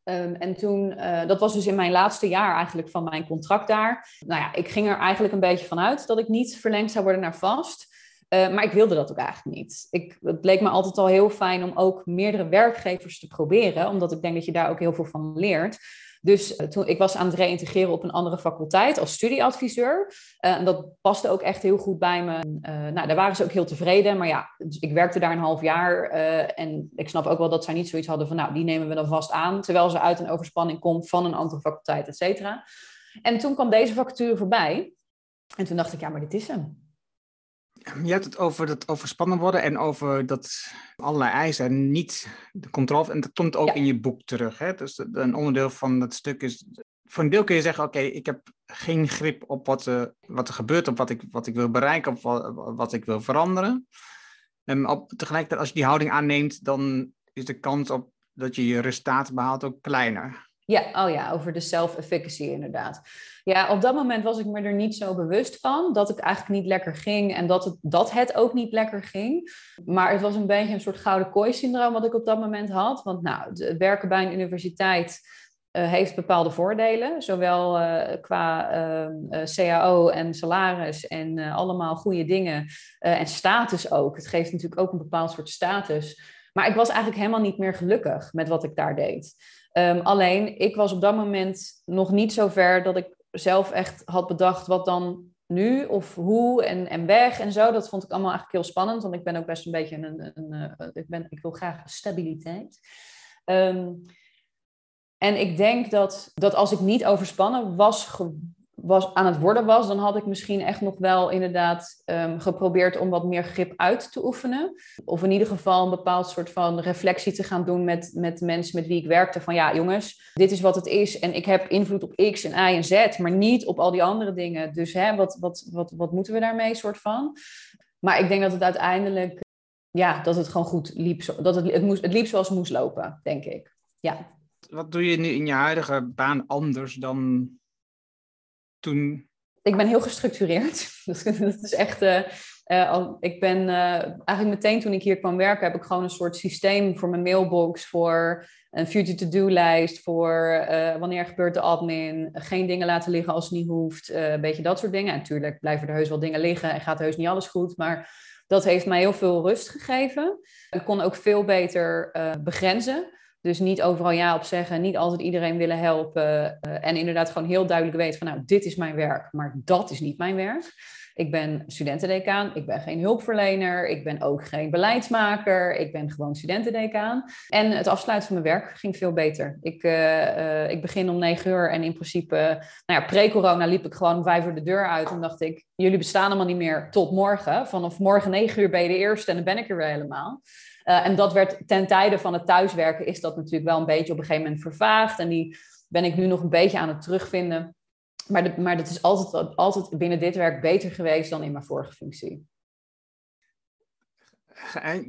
[SPEAKER 3] Um, en toen, dat was dus in mijn laatste jaar eigenlijk van mijn contract daar. Nou ja, ik ging er eigenlijk een beetje vanuit dat ik niet verlengd zou worden naar vast. Uh, maar ik wilde dat ook eigenlijk niet. Ik, het leek me altijd al heel fijn om ook meerdere werkgevers te proberen, omdat ik denk dat je daar ook heel veel van leert. Dus uh, toen, ik was aan het reïntegreren op een andere faculteit als studieadviseur. Uh, en dat paste ook echt heel goed bij me. nou, daar waren ze ook heel tevreden. Maar ja, dus ik werkte daar een half jaar. en ik snap ook wel dat zij niet zoiets hadden van, nou, die nemen we dan vast aan. Terwijl ze uit een overspanning komt van een andere faculteit, et cetera. En toen kwam deze vacature voorbij. En toen dacht ik, ja, maar dit is hem
[SPEAKER 1] je hebt het over dat overspannen worden en over dat allerlei eisen niet de controle. En dat komt ook in je boek terug. Hè? Dus een onderdeel van dat stuk is. Voor een deel kun je zeggen: Oké, ik heb geen grip op wat, uh, wat er gebeurt, op wat ik, wat ik wil bereiken, op wat, wat ik wil veranderen. En op, tegelijkertijd, als je die houding aanneemt, dan is de kans op dat je je resultaten behaalt ook kleiner.
[SPEAKER 3] Ja, oh ja, over de self-efficacy inderdaad. Ja, op dat moment was ik me er niet zo bewust van dat het eigenlijk niet lekker ging en dat het, dat het ook niet lekker ging. Maar het was een beetje een soort gouden kooi-syndroom wat ik op dat moment had. Want nou, werken bij een universiteit uh, heeft bepaalde voordelen, zowel uh, qua uh, CAO en salaris en allemaal goede dingen en status ook. Het geeft natuurlijk ook een bepaald soort status. Maar ik was eigenlijk helemaal niet meer gelukkig met wat ik daar deed. Um, alleen, ik was op dat moment nog niet zo ver dat ik zelf echt had bedacht wat dan nu of hoe en, en weg en zo. Dat vond ik allemaal eigenlijk heel spannend, want ik ben ook best een beetje een... een, uh, ik, ben, ik wil graag stabiliteit. Um, en ik denk dat, dat als ik niet overspannen was was, aan het worden was, dan had ik misschien echt nog wel inderdaad um, geprobeerd om wat meer grip uit te oefenen. Of in ieder geval een bepaald soort van reflectie te gaan doen met, met mensen met wie ik werkte. Van ja, jongens, dit is wat het is en ik heb invloed op X en Y en Z, maar niet op al die andere dingen. Dus hè, wat, wat, wat, wat moeten we daarmee, soort van? Maar ik denk dat het uiteindelijk, ja, dat het gewoon goed liep. Dat het, het, moest, het liep zoals het moest lopen, denk ik. Ja.
[SPEAKER 1] Wat doe je nu in je huidige baan anders dan toen?
[SPEAKER 3] Ik ben heel gestructureerd. dat is echt. Uh, uh, ik ben uh, eigenlijk meteen toen ik hier kwam werken, heb ik gewoon een soort systeem voor mijn mailbox, voor een future to-do-lijst, voor wanneer gebeurt de admin, geen dingen laten liggen als het niet hoeft, een beetje dat soort dingen. En natuurlijk blijven er heus wel dingen liggen en gaat heus niet alles goed, maar dat heeft mij heel veel rust gegeven. Ik kon ook veel beter begrenzen. Dus niet overal ja op zeggen, niet altijd iedereen willen helpen. Uh, en inderdaad gewoon heel duidelijk weten van nou, dit is mijn werk, maar dat is niet mijn werk. Ik ben studentendecaan, ik ben geen hulpverlener, ik ben ook geen beleidsmaker, ik ben gewoon studentendecaan. En het afsluiten van mijn werk ging veel beter. Ik, uh, uh, ik begin om negen uur en in principe, nou ja, pre-corona liep ik gewoon vijf uur de deur uit en dacht ik, jullie bestaan allemaal niet meer tot morgen. Vanaf morgen negen uur ben je de eerste en dan ben ik er weer helemaal. Uh, en dat werd ten tijde van het thuiswerken, is dat natuurlijk wel een beetje op een gegeven moment vervaagd. En die ben ik nu nog een beetje aan het terugvinden. Maar, de, maar dat is altijd, altijd binnen dit werk beter geweest dan in mijn vorige functie.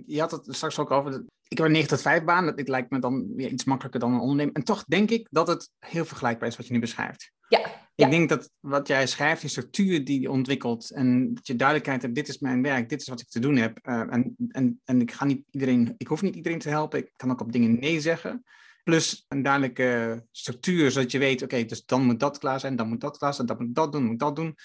[SPEAKER 1] Je had het straks ook over. Ik heb een 9 tot 5 baan. Dat lijkt me dan weer iets makkelijker dan een ondernemer. En toch denk ik dat het heel vergelijkbaar is wat je nu beschrijft.
[SPEAKER 3] Ja.
[SPEAKER 1] Ik denk dat wat jij schrijft, die structuur die je ontwikkelt en dat je duidelijkheid hebt, dit is mijn werk, dit is wat ik te doen heb. Uh, en, en, en ik ga niet iedereen, ik hoef niet iedereen te helpen. Ik kan ook op dingen nee zeggen. Plus een duidelijke structuur, zodat je weet, oké, dus dan moet dat klaar zijn, dan moet dat klaar zijn, dan moet dat doen, moet dat doen.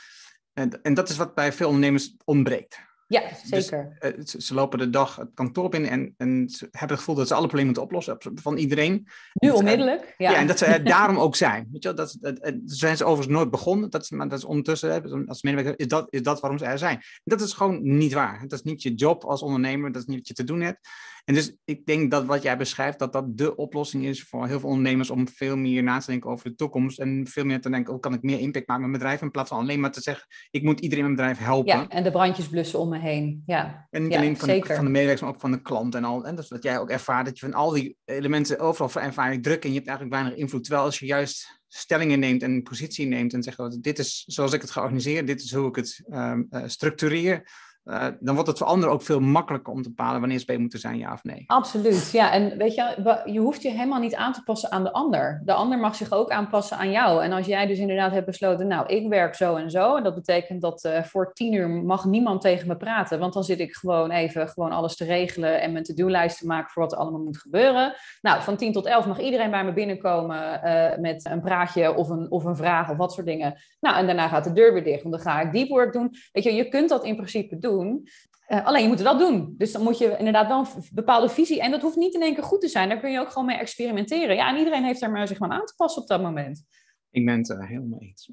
[SPEAKER 1] En, en dat is wat bij veel ondernemers ontbreekt.
[SPEAKER 3] Ja, dus, zeker.
[SPEAKER 1] Dus, ze, lopen de dag het kantoor binnen en, en ze hebben het gevoel dat ze alle problemen moeten oplossen van iedereen.
[SPEAKER 3] Nu onmiddellijk.
[SPEAKER 1] Ja. ja. en dat ze er daarom ook zijn. Weet je, dat, dat, dat, zijn ze overigens nooit begonnen. Dat, maar dat is ondertussen, als medewerker, is dat, is dat waarom ze er zijn. dat is gewoon niet waar. Dat is niet je job als ondernemer, dat is niet wat je te doen hebt. En dus ik denk dat wat jij beschrijft, dat dat de oplossing is voor heel veel ondernemers om veel meer na te denken over de toekomst en veel meer te denken, hoe kan ik meer impact maken met mijn bedrijf, in plaats van alleen maar te zeggen, ik moet iedereen in mijn bedrijf helpen.
[SPEAKER 3] Ja, en de brandjes blussen om me heen. Ja,
[SPEAKER 1] en niet
[SPEAKER 3] ja,
[SPEAKER 1] alleen van, de, van de medewerkers, maar ook van de klant en al. En dat is wat jij ook ervaart, dat je van al die elementen overal ervaar je druk en je hebt eigenlijk weinig invloed. Terwijl als je juist stellingen neemt en positie neemt en zegt, oh, dit is zoals ik het georganiseerd, dit is hoe ik het um, uh, structureer, uh, dan wordt het voor anderen ook veel makkelijker om te bepalen wanneer ze bij moeten zijn, ja of nee.
[SPEAKER 3] Absoluut, ja. En weet je, je hoeft je helemaal niet aan te passen aan de ander. De ander mag zich ook aanpassen aan jou. En als jij dus inderdaad hebt besloten, nou, ik werk zo en zo. En dat betekent dat uh, voor tien uur mag niemand tegen me praten. Want dan zit ik gewoon even gewoon alles te regelen en mijn to-do-lijst te maken voor wat er allemaal moet gebeuren. Nou, van tien tot elf mag iedereen bij me binnenkomen uh, met een praatje of een, of een vraag of wat soort dingen. Nou, en daarna gaat de deur weer dicht, want dan ga ik deep work doen. Weet je, je kunt dat in principe doen. Uh, alleen je moet het wel doen. Dus dan moet je inderdaad wel een bepaalde visie. En dat hoeft niet in één keer goed te zijn. Daar kun je ook gewoon mee experimenteren. Ja, en iedereen heeft er maar zich maar aan te passen op dat moment.
[SPEAKER 1] Ik ben het uh, helemaal eens.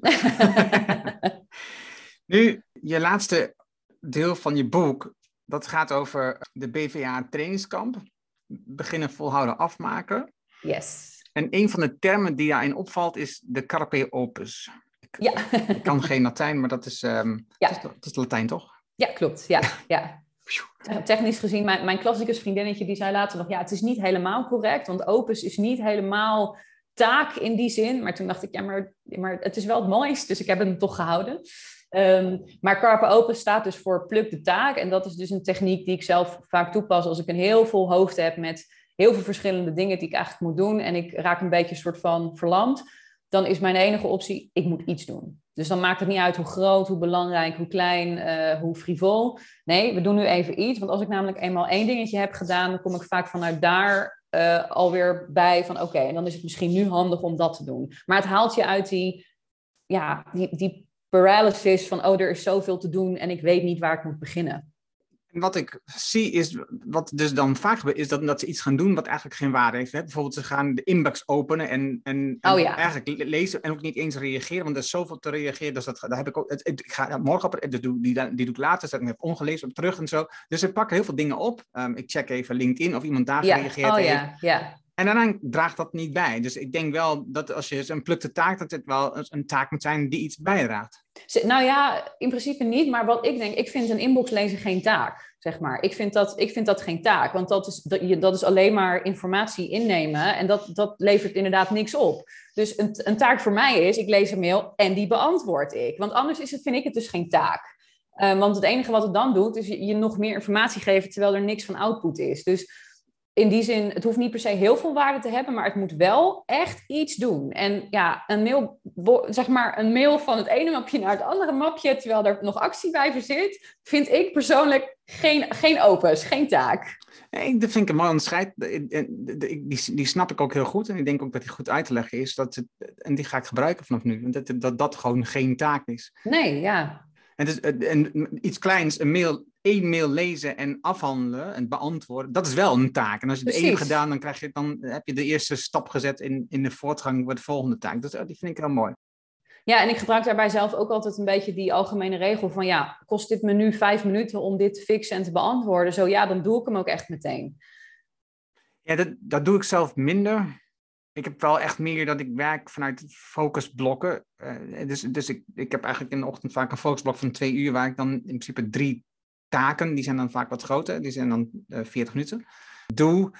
[SPEAKER 1] nu, je laatste deel van je boek. Dat gaat over de BVA trainingskamp. Beginnen, volhouden, afmaken.
[SPEAKER 3] Yes.
[SPEAKER 1] En een van de termen die daarin opvalt is de carpe opus. Ik,
[SPEAKER 3] ja.
[SPEAKER 1] ik kan geen Latijn, maar dat is, um,
[SPEAKER 3] ja.
[SPEAKER 1] het, is, het is Latijn, toch?
[SPEAKER 3] Ja, klopt. Ja, ja. Technisch gezien, mijn, mijn klassicus vriendinnetje die zei later nog, ja, het is niet helemaal correct, want opus is niet helemaal taak in die zin. Maar toen dacht ik, ja, maar, maar het is wel het mooist, dus ik heb hem toch gehouden. Um, maar carpe opus staat dus voor pluk de taak. En dat is dus een techniek die ik zelf vaak toepas als ik een heel vol hoofd heb met heel veel verschillende dingen die ik eigenlijk moet doen. En ik raak een beetje een soort van verlamd. Dan is mijn enige optie, ik moet iets doen. Dus dan maakt het niet uit hoe groot, hoe belangrijk, hoe klein, uh, hoe frivol. Nee, we doen nu even iets. Want als ik namelijk eenmaal één dingetje heb gedaan, dan kom ik vaak vanuit daar uh, alweer bij van oké, en dan is het misschien nu handig om dat te doen. Maar het haalt je uit die, ja, die, die paralysis van oh, er is zoveel te doen en ik weet niet waar ik moet beginnen.
[SPEAKER 1] En wat ik zie is, wat dus dan vaak gebeurt, is dat, dat ze iets gaan doen wat eigenlijk geen waarde heeft. Hè? Bijvoorbeeld ze gaan de inbox openen en, en, en
[SPEAKER 3] oh, ja.
[SPEAKER 1] eigenlijk lezen en ook niet eens reageren, want er is zoveel te reageren. Dus dat, daar heb ik ook, het, het, ik ga morgen op, die, die, die doe ik later, zet ik heb ongelezen op terug en zo. Dus ze pakken heel veel dingen op. Um, ik check even LinkedIn of iemand daar
[SPEAKER 3] ja.
[SPEAKER 1] gereageerd
[SPEAKER 3] oh,
[SPEAKER 1] heeft.
[SPEAKER 3] Ja. Ja.
[SPEAKER 1] En daarna draagt dat niet bij. Dus ik denk wel dat als je een plukte taak, dat het wel een taak moet zijn die iets bijdraagt.
[SPEAKER 3] Nou ja, in principe niet. Maar wat ik denk, ik vind een inbox lezen geen taak, zeg maar. Ik vind dat, ik vind dat geen taak, want dat is, dat, dat is alleen maar informatie innemen. En dat, dat levert inderdaad niks op. Dus een, een taak voor mij is, ik lees een mail en die beantwoord ik. Want anders is het, vind ik het dus geen taak. Uh, want het enige wat het dan doet, is je, je nog meer informatie geven, terwijl er niks van output is. Dus in die zin, het hoeft niet per se heel veel waarde te hebben, maar het moet wel echt iets doen. En ja, een mail, zeg maar, een mail van het ene mapje naar het andere mapje, terwijl er nog actie bij verzit, vind ik persoonlijk geen, geen opus, geen taak.
[SPEAKER 1] Nee, dat vind ik een mooi onderscheid. Die, die snap ik ook heel goed. En ik denk ook dat die goed uit te leggen is. Dat het, en die ga ik gebruiken vanaf nu. Dat, dat dat gewoon geen taak is.
[SPEAKER 3] Nee, ja.
[SPEAKER 1] En, dus, en iets kleins, een mail, één mail lezen en afhandelen en beantwoorden, dat is wel een taak. En als je de één hebt gedaan, dan, krijg je, dan heb je de eerste stap gezet in, in de voortgang voor de volgende taak. Dus die vind ik heel mooi.
[SPEAKER 3] Ja, en ik gebruik daarbij zelf ook altijd een beetje die algemene regel van ja, kost dit me nu vijf minuten om dit te fixen en te beantwoorden? Zo ja, dan doe ik hem ook echt meteen.
[SPEAKER 1] Ja, dat, dat doe ik zelf minder. Ik heb wel echt meer dat ik werk vanuit focusblokken. Uh, dus dus ik, ik heb eigenlijk in de ochtend vaak een focusblok van twee uur, waar ik dan in principe drie taken, die zijn dan vaak wat groter, die zijn dan uh, 40 minuten, doe.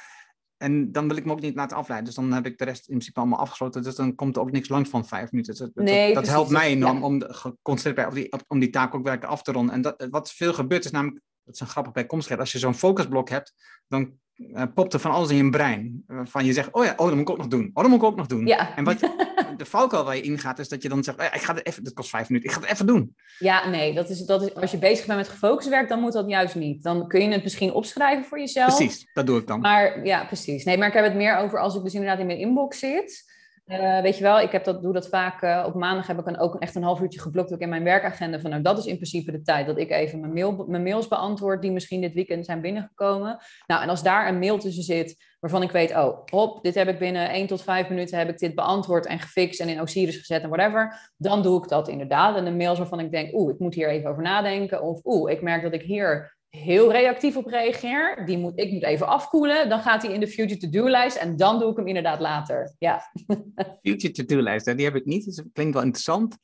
[SPEAKER 1] En dan wil ik me ook niet laten afleiden. Dus dan heb ik de rest in principe allemaal afgesloten. Dus dan komt er ook niks langs van vijf minuten. Dat,
[SPEAKER 3] nee,
[SPEAKER 1] dat, dat helpt mij enorm ja. om geconcentreerd op die, om die taak ook werkelijk af te ronden. En dat, wat veel gebeurt is namelijk, dat is een grappig bijkomstigheid, als je zo'n focusblok hebt, dan uh, popt er van alles in je brein. Waarvan je zegt, oh ja, oh, dat moet ik ook nog doen. Oh, dat moet ik ook nog doen.
[SPEAKER 3] Ja.
[SPEAKER 1] En wat, de valkuil waar je ingaat, is dat je dan zegt, ja, ik ga het even, dat kost vijf minuten, ik ga het even doen.
[SPEAKER 3] Ja, nee, dat is, dat is, als je bezig bent met gefocust werk, dan moet dat juist niet. Dan kun je het misschien opschrijven voor jezelf.
[SPEAKER 1] Precies, dat doe ik dan.
[SPEAKER 3] Maar ja, precies. Nee, maar ik heb het meer over als ik dus inderdaad in mijn inbox zit. Uh, weet je wel, ik heb dat, doe dat vaak. Uh, op maandag heb ik dan ook echt een half uurtje geblokt ook in mijn werkagenda. Van nou, dat is in principe de tijd dat ik even mijn, mijn mails beantwoord die misschien dit weekend zijn binnengekomen. Nou, en als daar een mail tussen zit waarvan ik weet, oh, hop, dit heb ik binnen 1 tot 5 minuten heb ik dit beantwoord en gefixt en in Osiris gezet en whatever. Dan doe ik dat inderdaad. En de mails waarvan ik denk, oeh, ik moet hier even over nadenken. Of oeh, ik merk dat ik hier heel reactief op reageer, die moet, ik moet even afkoelen, dan gaat hij in de future to-do-lijst en dan doe ik hem inderdaad later. Ja.
[SPEAKER 1] Future to-do-lijst, die heb ik niet, dus dat klinkt wel interessant.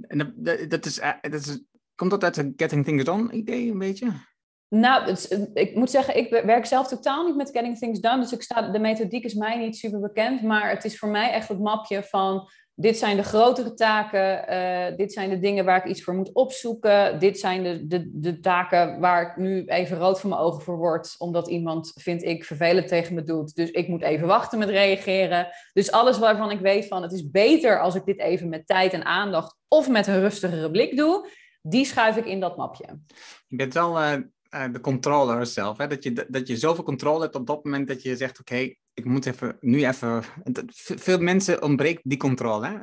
[SPEAKER 1] En dat, dat, is, dat is, komt dat uit een Getting Things Done idee een beetje?
[SPEAKER 3] Nou, ik moet zeggen, ik werk zelf totaal niet met Getting Things Done. Dus ik sta, de methodiek is mij niet super bekend. Maar het is voor mij echt het mapje van... dit zijn de grotere taken. Uh, dit zijn de dingen waar ik iets voor moet opzoeken. Dit zijn de, de, de taken waar ik nu even rood van mijn ogen voor word. Omdat iemand, vind ik, vervelend tegen me doet. Dus ik moet even wachten met reageren. Dus alles waarvan ik weet van... het is beter als ik dit even met tijd en aandacht... of met een rustigere blik doe... die schuif ik in dat mapje.
[SPEAKER 1] Je bent wel... Uh uh, de controller zelf. Hè? Dat, je, dat je zoveel controle hebt op dat moment dat je zegt: Oké, ik moet even, nu even. Veel mensen ontbreekt die controle. Hè?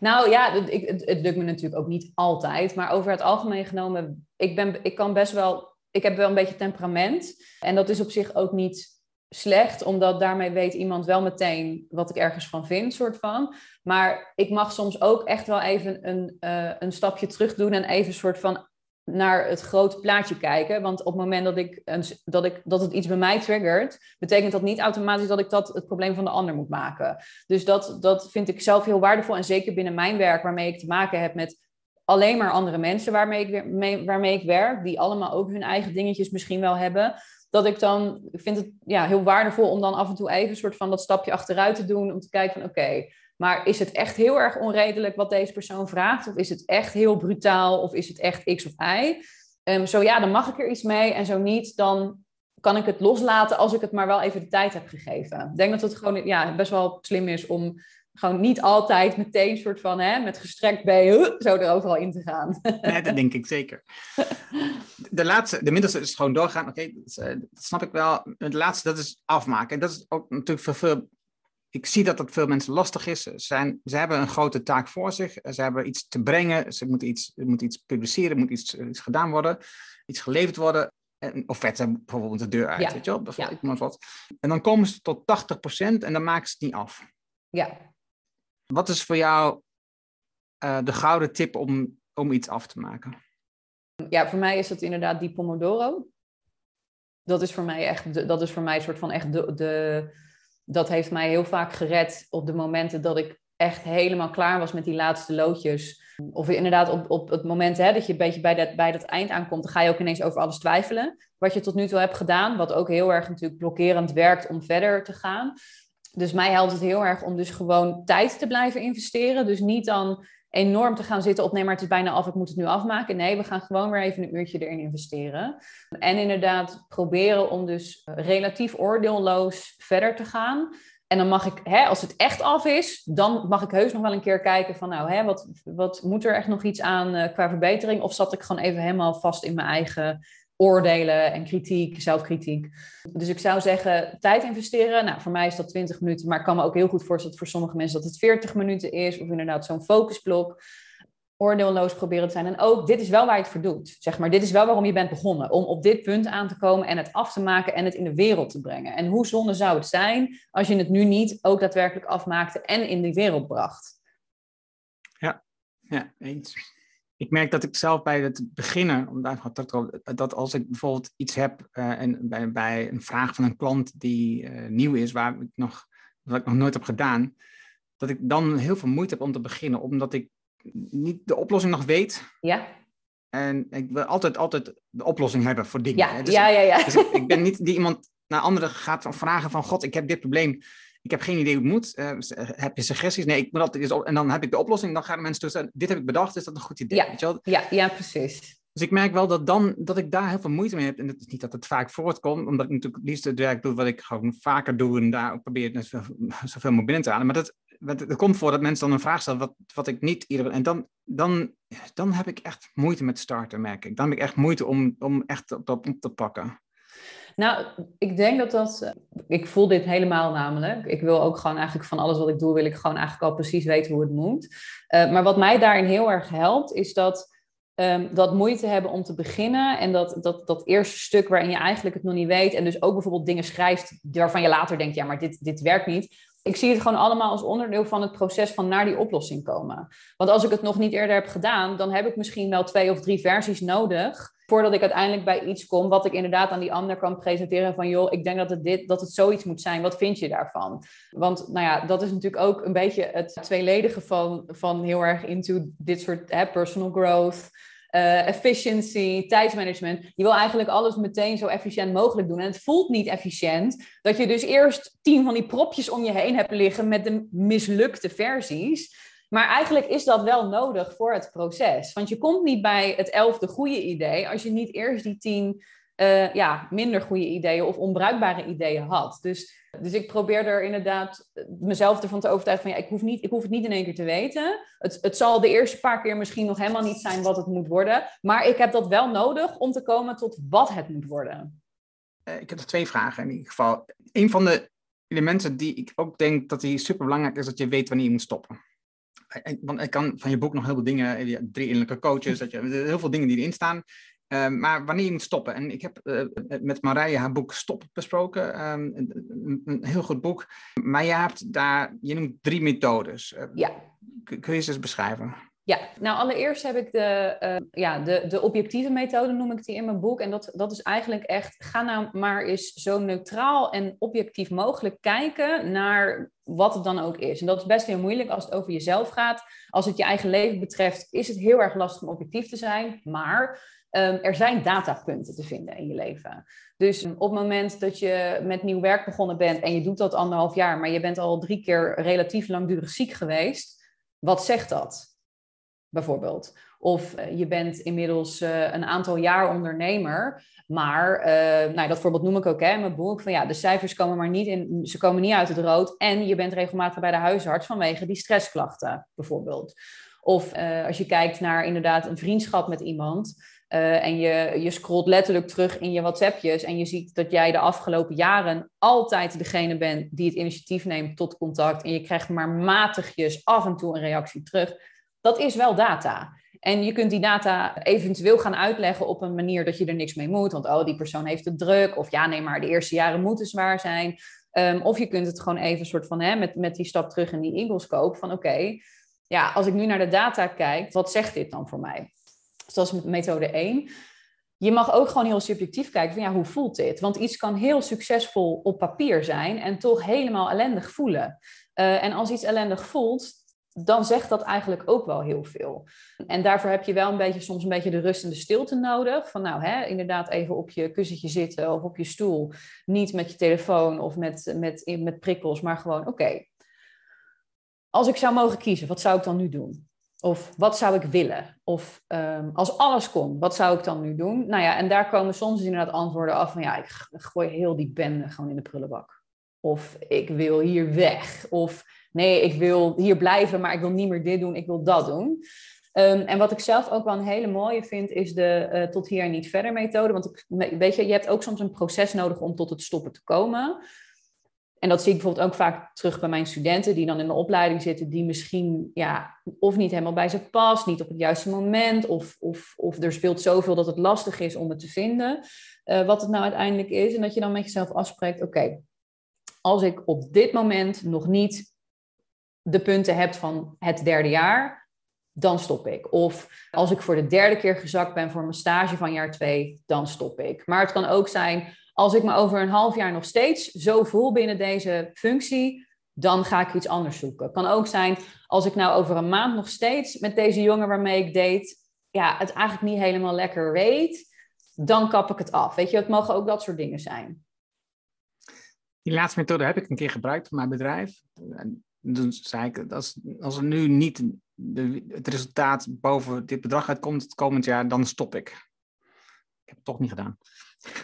[SPEAKER 3] Nou ja, het, het, lukt me natuurlijk ook niet altijd. Maar over het algemeen genomen, ik, ben, ik kan best wel. Ik heb wel een beetje temperament. En dat is op zich ook niet slecht, omdat daarmee weet iemand wel meteen wat ik ergens van vind, soort van. Maar ik mag soms ook echt wel even een, uh, een stapje terug doen en even soort van naar het grote plaatje kijken. Want op het moment dat, ik dat, ik, dat het iets bij mij triggert, betekent dat niet automatisch dat ik dat het probleem van de ander moet maken. Dus dat, dat vind ik zelf heel waardevol. En zeker binnen mijn werk, waarmee ik te maken heb met alleen maar andere mensen waarmee ik, mee, waarmee ik werk, die allemaal ook hun eigen dingetjes misschien wel hebben. Dat ik dan, ik vind het ja, heel waardevol om dan af en toe even een soort van dat stapje achteruit te doen. Om te kijken van oké, maar is het echt heel erg onredelijk wat deze persoon vraagt? Of is het echt heel brutaal? Of is het echt X of Y? Um, zo ja, dan mag ik er iets mee. En zo niet, dan kan ik het loslaten als ik het maar wel even de tijd heb gegeven. Ik denk dat het gewoon ja, best wel slim is om gewoon niet altijd meteen soort van hè, met gestrekt been zo er overal in te gaan.
[SPEAKER 1] Nee, dat denk ik zeker. De laatste, de middelste is gewoon doorgaan. Oké, dat, eh, snap ik wel. Het laatste, dat is afmaken. En dat is ook natuurlijk voor veel ik zie dat dat veel mensen lastig is. Ze, zijn, ze hebben een grote taak voor zich. Ze hebben iets te brengen. Ze moeten iets, moeten iets publiceren. Er moet iets, iets gedaan worden. Iets geleverd worden. En, of vet bijvoorbeeld de deur uit. Ja. Weet je wel? Ja. wat. En dan komen ze tot 80% en dan maken ze het niet af.
[SPEAKER 3] Ja.
[SPEAKER 1] Wat is voor jou uh, de gouden tip om, om iets af te maken?
[SPEAKER 3] Ja, voor mij is het inderdaad die Pomodoro. Dat is voor mij echt, de, dat is voor mij een soort van echt de, de dat heeft mij heel vaak gered op de momenten dat ik echt helemaal klaar was met die laatste loodjes. Of inderdaad op, op het moment hè, dat je een beetje bij dat, bij dat eind aankomt, dan ga je ook ineens over alles twijfelen. Wat je tot nu toe hebt gedaan, wat ook heel erg natuurlijk blokkerend werkt om verder te gaan. Dus mij helpt het heel erg om dus gewoon tijd te blijven investeren. Dus niet dan enorm te gaan zitten op nee, maar het is bijna af, ik moet het nu afmaken. Nee, we gaan gewoon weer even een uurtje erin investeren. En inderdaad proberen om dus eh, relatief oordeelloos verder te gaan. En dan mag ik, hè, als het echt af is, dan mag ik heus nog wel een keer kijken van, nou, hè, wat, wat moet er echt nog iets aan uh, qua verbetering? Of zat ik gewoon even helemaal vast in mijn eigen oordelen en kritiek, zelfkritiek. Dus ik zou zeggen, tijd investeren. Nou, voor mij is dat 20 minuten, maar ik kan me ook heel goed voorstellen voor sommige mensen dat het 40 minuten is, of inderdaad zo'n focusblok. Oordeelloos proberen te zijn. En ook, dit is wel waar je het voor doet. Zeg maar, dit is wel waarom je bent begonnen. Om op dit punt aan te komen en het af te maken en het in de wereld te brengen. En hoe zonde zou het zijn als je het nu niet ook daadwerkelijk afmaakte en in de wereld bracht?
[SPEAKER 1] Ja, ja eens ik merk dat ik zelf bij het beginnen, dat als ik bijvoorbeeld iets heb uh, en bij, bij, een vraag van een klant die uh, nieuw is, waar ik nog, wat ik nog nooit heb gedaan, dat ik dan heel veel moeite heb om te beginnen, omdat ik niet de oplossing nog weet.
[SPEAKER 3] Ja.
[SPEAKER 1] En ik wil altijd, altijd de oplossing hebben voor dingen.
[SPEAKER 3] Ja, dus ja, ja. ja.
[SPEAKER 1] Dus ik, ik, ben niet die iemand naar anderen gaat vragen van, god, ik heb dit probleem ik heb geen idee hoe het moet. Uh, heb je suggesties? Nee, ik moet altijd eens. En dan heb ik de oplossing. Dan gaan de mensen tussen. Dit heb ik bedacht. Is dat een goed idee?
[SPEAKER 3] Ja,
[SPEAKER 1] weet je wel?
[SPEAKER 3] ja, ja precies.
[SPEAKER 1] Dus ik merk wel dat, dan, dat ik daar heel veel moeite mee heb. En het is niet dat het vaak voortkomt, omdat ik natuurlijk het liefst het werk doe wat ik gewoon vaker doe. En daar probeer ik zoveel, zoveel mogelijk binnen te halen. Maar dat, het komt voor dat mensen dan een vraag stellen wat, wat ik niet ieder. En dan, dan, dan heb ik echt moeite met starten, merk ik. Dan heb ik echt moeite om, om echt op, op, op te pakken.
[SPEAKER 3] Nou, ik denk dat dat. Eh, ik voel dit helemaal namelijk. Ik wil ook gewoon eigenlijk van alles wat ik doe, wil ik gewoon eigenlijk al precies weten hoe het moet. Uh, maar wat mij daarin heel erg helpt, is dat. Um, dat moeite hebben om te beginnen en dat, dat, dat eerste stuk waarin je eigenlijk het nog niet weet en dus ook bijvoorbeeld dingen schrijft waarvan je later denkt, ja, maar dit, dit werkt niet. Ik zie het gewoon allemaal als onderdeel van het proces van naar die oplossing komen. Want als ik het nog niet eerder heb gedaan, dan heb ik misschien wel twee of drie versies nodig voordat ik uiteindelijk bij iets kom wat ik inderdaad aan die ander kan presenteren van joh, ik denk dat het dit, dat het zoiets moet zijn. Wat vind je daarvan? Want nou ja, dat is natuurlijk ook een beetje het tweeledige van, van heel erg into dit soort hè, personal growth. Uh, efficiency, tijdsmanagement. Je wil eigenlijk alles meteen zo efficiënt mogelijk doen. En het voelt niet efficiënt dat je dus eerst tien van die propjes om je heen hebt liggen met de mislukte versies. Maar eigenlijk is dat wel nodig voor het proces. Want je komt niet bij het elfde goede idee als je niet eerst die tien uh, ja, minder goede ideeën of onbruikbare ideeën had. Dus, dus ik probeer er inderdaad mezelf ervan te overtuigen van ja, ik hoef, niet, ik hoef het niet in één keer te weten. Het, het zal de eerste paar keer misschien nog helemaal niet zijn wat het moet worden. Maar ik heb dat wel nodig om te komen tot wat het moet worden.
[SPEAKER 1] Uh, ik heb er twee vragen in ieder geval. Een van de elementen die ik ook denk dat die super belangrijk is, dat je weet wanneer je moet stoppen want ik kan van je boek nog heel veel dingen, eh, drie innerlijke coaches, dat je, heel veel dingen die erin staan. Ehm, maar wanneer je moet stoppen. En ik heb uh, met Marije haar boek Stop besproken. Um, een, een, heel goed boek. Maar je hebt daar, je noemt drie methodes. Uh, ja. Kun je ze eens beschrijven?
[SPEAKER 3] Ja, nou allereerst heb ik de, uh, ja, de, de objectieve methode, noem ik die in mijn boek. En dat, dat is eigenlijk echt, ga nou maar eens zo neutraal en objectief mogelijk kijken naar wat het dan ook is. En dat is best heel moeilijk als het over jezelf gaat. Als het je eigen leven betreft, is het heel erg lastig om objectief te zijn. Maar um, er zijn datapunten te vinden in je leven. Dus op het moment dat je met nieuw werk begonnen bent en je doet dat anderhalf jaar, maar je bent al drie keer relatief langdurig ziek geweest, wat zegt dat? bijvoorbeeld. Of eh, je bent inmiddels uh, een aantal jaar ondernemer, maar uh, nou, dat voorbeeld noem ik ook hè, in mijn boek. Van ja, de cijfers komen maar niet in, ze komen niet uit het rood. En je bent regelmatig bij de huisarts vanwege die stressklachten, bijvoorbeeld. Of als je kijkt naar inderdaad een vriendschap met iemand. En je, je scrolt letterlijk terug in je WhatsAppjes en je ziet dat jij de afgelopen jaren altijd degene bent die het initiatief neemt tot contact. En je krijgt maar matigjes af en toe een reactie terug dat is wel data. En je kunt die data eventueel gaan uitleggen op een manier dat je er niks mee moet. Want oh, die persoon heeft het druk. Of ja, nee, maar de eerste jaren moeten zwaar zijn. Um, of je kunt het gewoon even soort van hè, met, met die stap terug in die Eaglescope. Van oké, ja, als ik nu naar de data kijk, wat zegt dit dan voor mij? Dat is methode 1. Je mag ook gewoon heel subjectief kijken van ja, hoe voelt dit? Want iets kan heel succesvol op papier zijn en toch helemaal ellendig voelen. Uh, en als iets ellendig voelt, dan zegt dat eigenlijk ook wel heel veel. En daarvoor heb je wel een beetje, soms een beetje de rust en de stilte nodig. Van nou, hè, inderdaad even op je kussentje zitten of op je stoel. Niet met je telefoon of met, met, met prikkels, maar gewoon oké. als ik zou mogen kiezen, wat zou ik dan nu doen? Of wat zou ik willen? Of um, als alles kon, wat zou ik dan nu doen? Nou ja, en daar komen soms inderdaad antwoorden af van ja, ik gooi heel die bende gewoon in de prullenbak. Of ik wil hier weg. Of nee, ik wil hier blijven, maar ik wil niet meer dit doen, ik wil dat doen. Um, en wat ik zelf ook wel een hele mooie vind, is de uh, tot hier en niet verder methode. Want ik, weet je, je hebt ook soms een proces nodig om tot het stoppen te komen. En dat zie ik bijvoorbeeld ook vaak terug bij mijn studenten die dan in de opleiding zitten, die misschien ja, of niet helemaal bij ze past, niet op het juiste moment, of, of, of er speelt zoveel dat het lastig is om het te vinden, uh, wat het nou uiteindelijk is. En dat je dan met jezelf afspreekt, oké, als ik op dit moment nog niet de punten hebt van het derde jaar, dan stop ik. Of als ik voor de derde keer gezakt ben voor mijn stage van jaar twee, dan stop ik. Maar het kan ook zijn, als ik me over een half jaar nog steeds zo voel binnen deze functie, dan ga ik iets anders zoeken. Kan ook zijn, als ik nou over een maand nog steeds met deze jongen waarmee ik date, ja, het eigenlijk niet helemaal lekker weet, dan kap ik het af. Weet je, het mogen ook dat soort dingen zijn.
[SPEAKER 1] Die laatste methode heb ik een keer gebruikt voor mijn bedrijf. En toen zei ik, als, als er nu niet het resultaat boven dit bedrag uitkomt het komend jaar, dan stop ik. Ik heb het toch niet gedaan.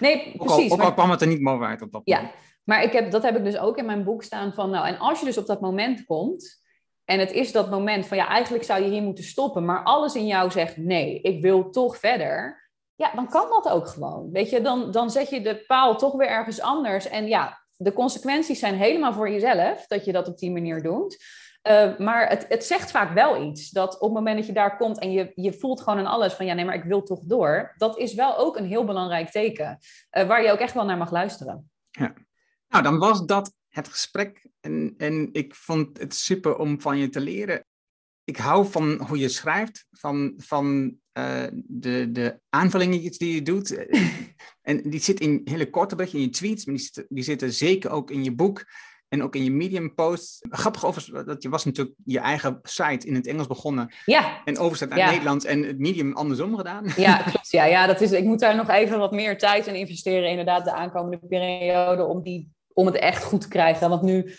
[SPEAKER 3] Nee, precies.
[SPEAKER 1] Ook al, ook kwam het er niet mooi uit op dat
[SPEAKER 3] ja, Maar ik heb, dat heb ik dus ook in mijn boek staan van, nou, en als je dus op dat moment komt, en het is dat moment van, ja, eigenlijk zou je hier moeten stoppen, maar alles in jou zegt, nee, ik wil toch verder. Ja, dan kan dat ook gewoon. Weet je, dan, dan zet je de paal toch weer ergens anders. En ja, de consequenties zijn helemaal voor jezelf dat je dat op die manier doet. Uh, maar het, het zegt vaak wel iets. Dat op het moment dat je daar komt en je, je voelt gewoon aan alles van ja, nee, maar ik wil toch door. Dat is wel ook een heel belangrijk teken. Uh, waar je ook echt wel naar mag luisteren.
[SPEAKER 1] Ja. Nou, dan was dat het gesprek. En, en ik vond het super om van je te leren. Ik hou van hoe je schrijft, van, van uh, de, de aanvullingen die je doet. en die zit in hele korte berichten, in je tweets, maar die, die zitten zeker ook in je boek. En ook in je Medium post. Grappig over dat je was natuurlijk je eigen site in het Engels begonnen.
[SPEAKER 3] Ja.
[SPEAKER 1] En overzet naar het Nederlands en het Medium andersom gedaan.
[SPEAKER 3] Ja, klopt. Ja, ja dat is, ik moet daar nog even wat meer tijd in investeren. Inderdaad, de aankomende periode. Om, die, om het echt goed te krijgen. Want nu.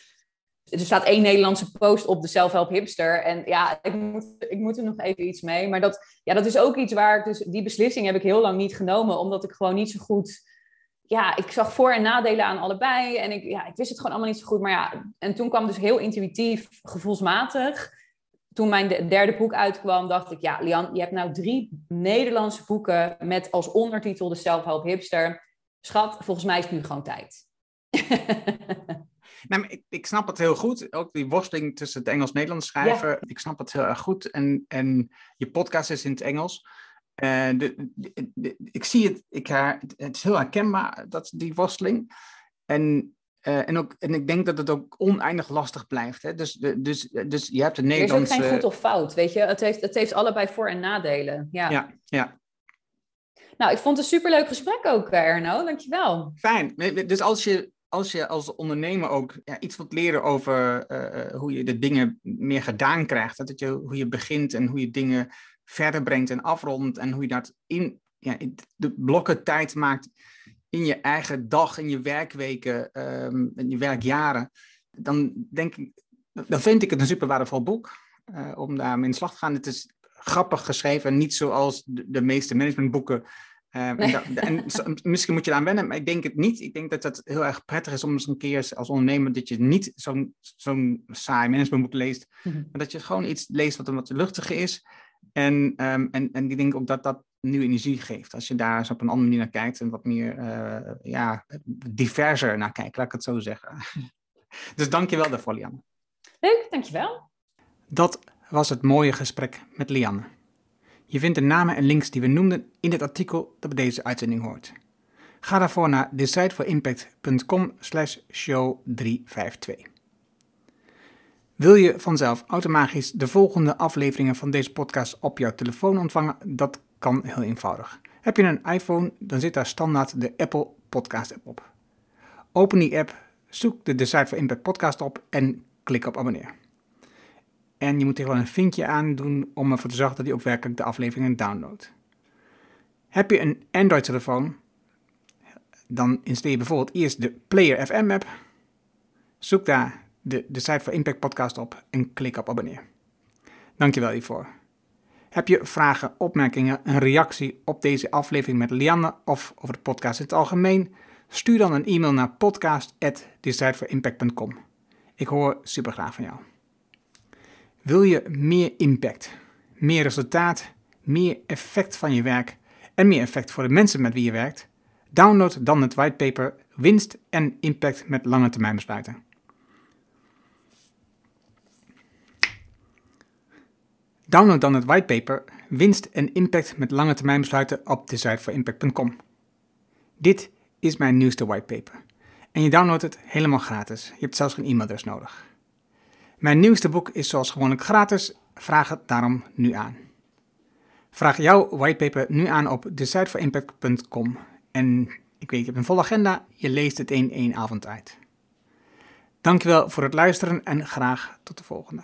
[SPEAKER 3] Er staat één Nederlandse post op de Self-Help Hipster. En ja, ik moet, ik moet er nog even iets mee. Maar dat, ja, dat is ook iets waar ik dus. Die beslissing heb ik heel lang niet genomen. Omdat ik gewoon niet zo goed ja, ik zag voor- en nadelen aan allebei. En ik, ja, ik wist het gewoon allemaal niet zo goed. Maar ja, en toen kwam dus heel intuïtief, gevoelsmatig. Toen mijn derde boek uitkwam, dacht ik, ja, Lian, je hebt nou drie Nederlandse boeken met als ondertitel de Self-Help Hipster. Schat, volgens mij is het nu gewoon tijd.
[SPEAKER 1] Nou, ik, ik, snap het heel goed. Ook die worsteling tussen het Engels-Nederlands schrijven. Ik snap het heel erg goed. En, en je podcast is in het Engels. De, de, ik zie het, ik, het is heel herkenbaar, dat, die worsteling. En, uh, en, ook, en ik denk dat het ook oneindig lastig blijft. Hè? Dus, dus, dus je hebt een Nederlandse...
[SPEAKER 3] Er is ook geen goed of fout, weet je. Het heeft, het heeft allebei voor- en nadelen. Ja.
[SPEAKER 1] ja, ja.
[SPEAKER 3] Nou, ik vond het een superleuk gesprek ook, eh, Erno. Dankjewel.
[SPEAKER 1] Fijn. Dus als je als je als ondernemer ook ja, iets wilt leren over uh, hoe je de dingen meer gedaan krijgt, dat je, hoe je begint en hoe je dingen verder brengt en afrondt en hoe je dat in, ja, de blokken tijd maakt in je eigen dag, in je werkweken, um, in je werkjaren, dan denk ik, dan vind ik het een super waardevol boek uh, om daar mee in slag te gaan. Het is grappig geschreven, niet zoals de, de meeste managementboeken. Nee. en, en, misschien moet je daar wennen, maar ik denk het niet. Ik denk dat het heel erg prettig is om eens een keer als ondernemer dat je niet zo'n zo'n saai managementboek leest, mm -hmm. maar dat je gewoon iets leest wat, wat luchtiger is. En, um, en, en ik denk ook dat dat nieuwe energie geeft. Als je daar eens op een andere manier naar kijkt en wat meer uh, ja, diverser naar kijkt, laat ik het zo zeggen. dus dank je wel daarvoor, Lianne.
[SPEAKER 3] Leuk, dankjewel.
[SPEAKER 1] Dat was het mooie gesprek met Lianne. Je vindt de namen en links die we noemden in het artikel dat bij deze uitzending hoort. Ga daarvoor naar decideforimpact.com slash show 352. Wil je vanzelf automatisch de volgende afleveringen van deze podcast op jouw telefoon ontvangen? Dat kan heel eenvoudig. Heb je een iPhone, dan zit daar standaard de Apple Podcast app op. Open die app, zoek de Decide for Impact podcast op en klik op abonneer. En je moet hier wel een vinkje aan doen om ervoor te zorgen dat hij ook werkelijk de afleveringen downloadt. Heb je een Android-telefoon, dan installeer je bijvoorbeeld eerst de Player FM app. Zoek daar de, de for Impact podcast op en klik op abonneer. Dankjewel hiervoor. Heb je vragen, opmerkingen, een reactie op deze aflevering met Lianne of over de podcast in het algemeen? Stuur dan een e-mail naar podcast.decideforimpact.com. Ik hoor super graag van jou. Wil je meer impact, meer resultaat, meer effect van je werk en meer effect voor de mensen met wie je werkt? Download dan het whitepaper Winst en Impact met lange termijn besluiten. Download dan het whitepaper Winst en Impact met lange termijn besluiten op decideforimpact.com. Dit is mijn nieuwste whitepaper. En je downloadt het helemaal gratis. Je hebt zelfs geen e-mailadres nodig. Mijn nieuwste boek is zoals gewoonlijk gratis. Vraag het daarom nu aan. Vraag jouw whitepaper nu aan op decideforimpact.com. En ik weet, je hebt een volle agenda. Je leest het in één avond uit. Dankjewel voor het luisteren en graag tot de volgende.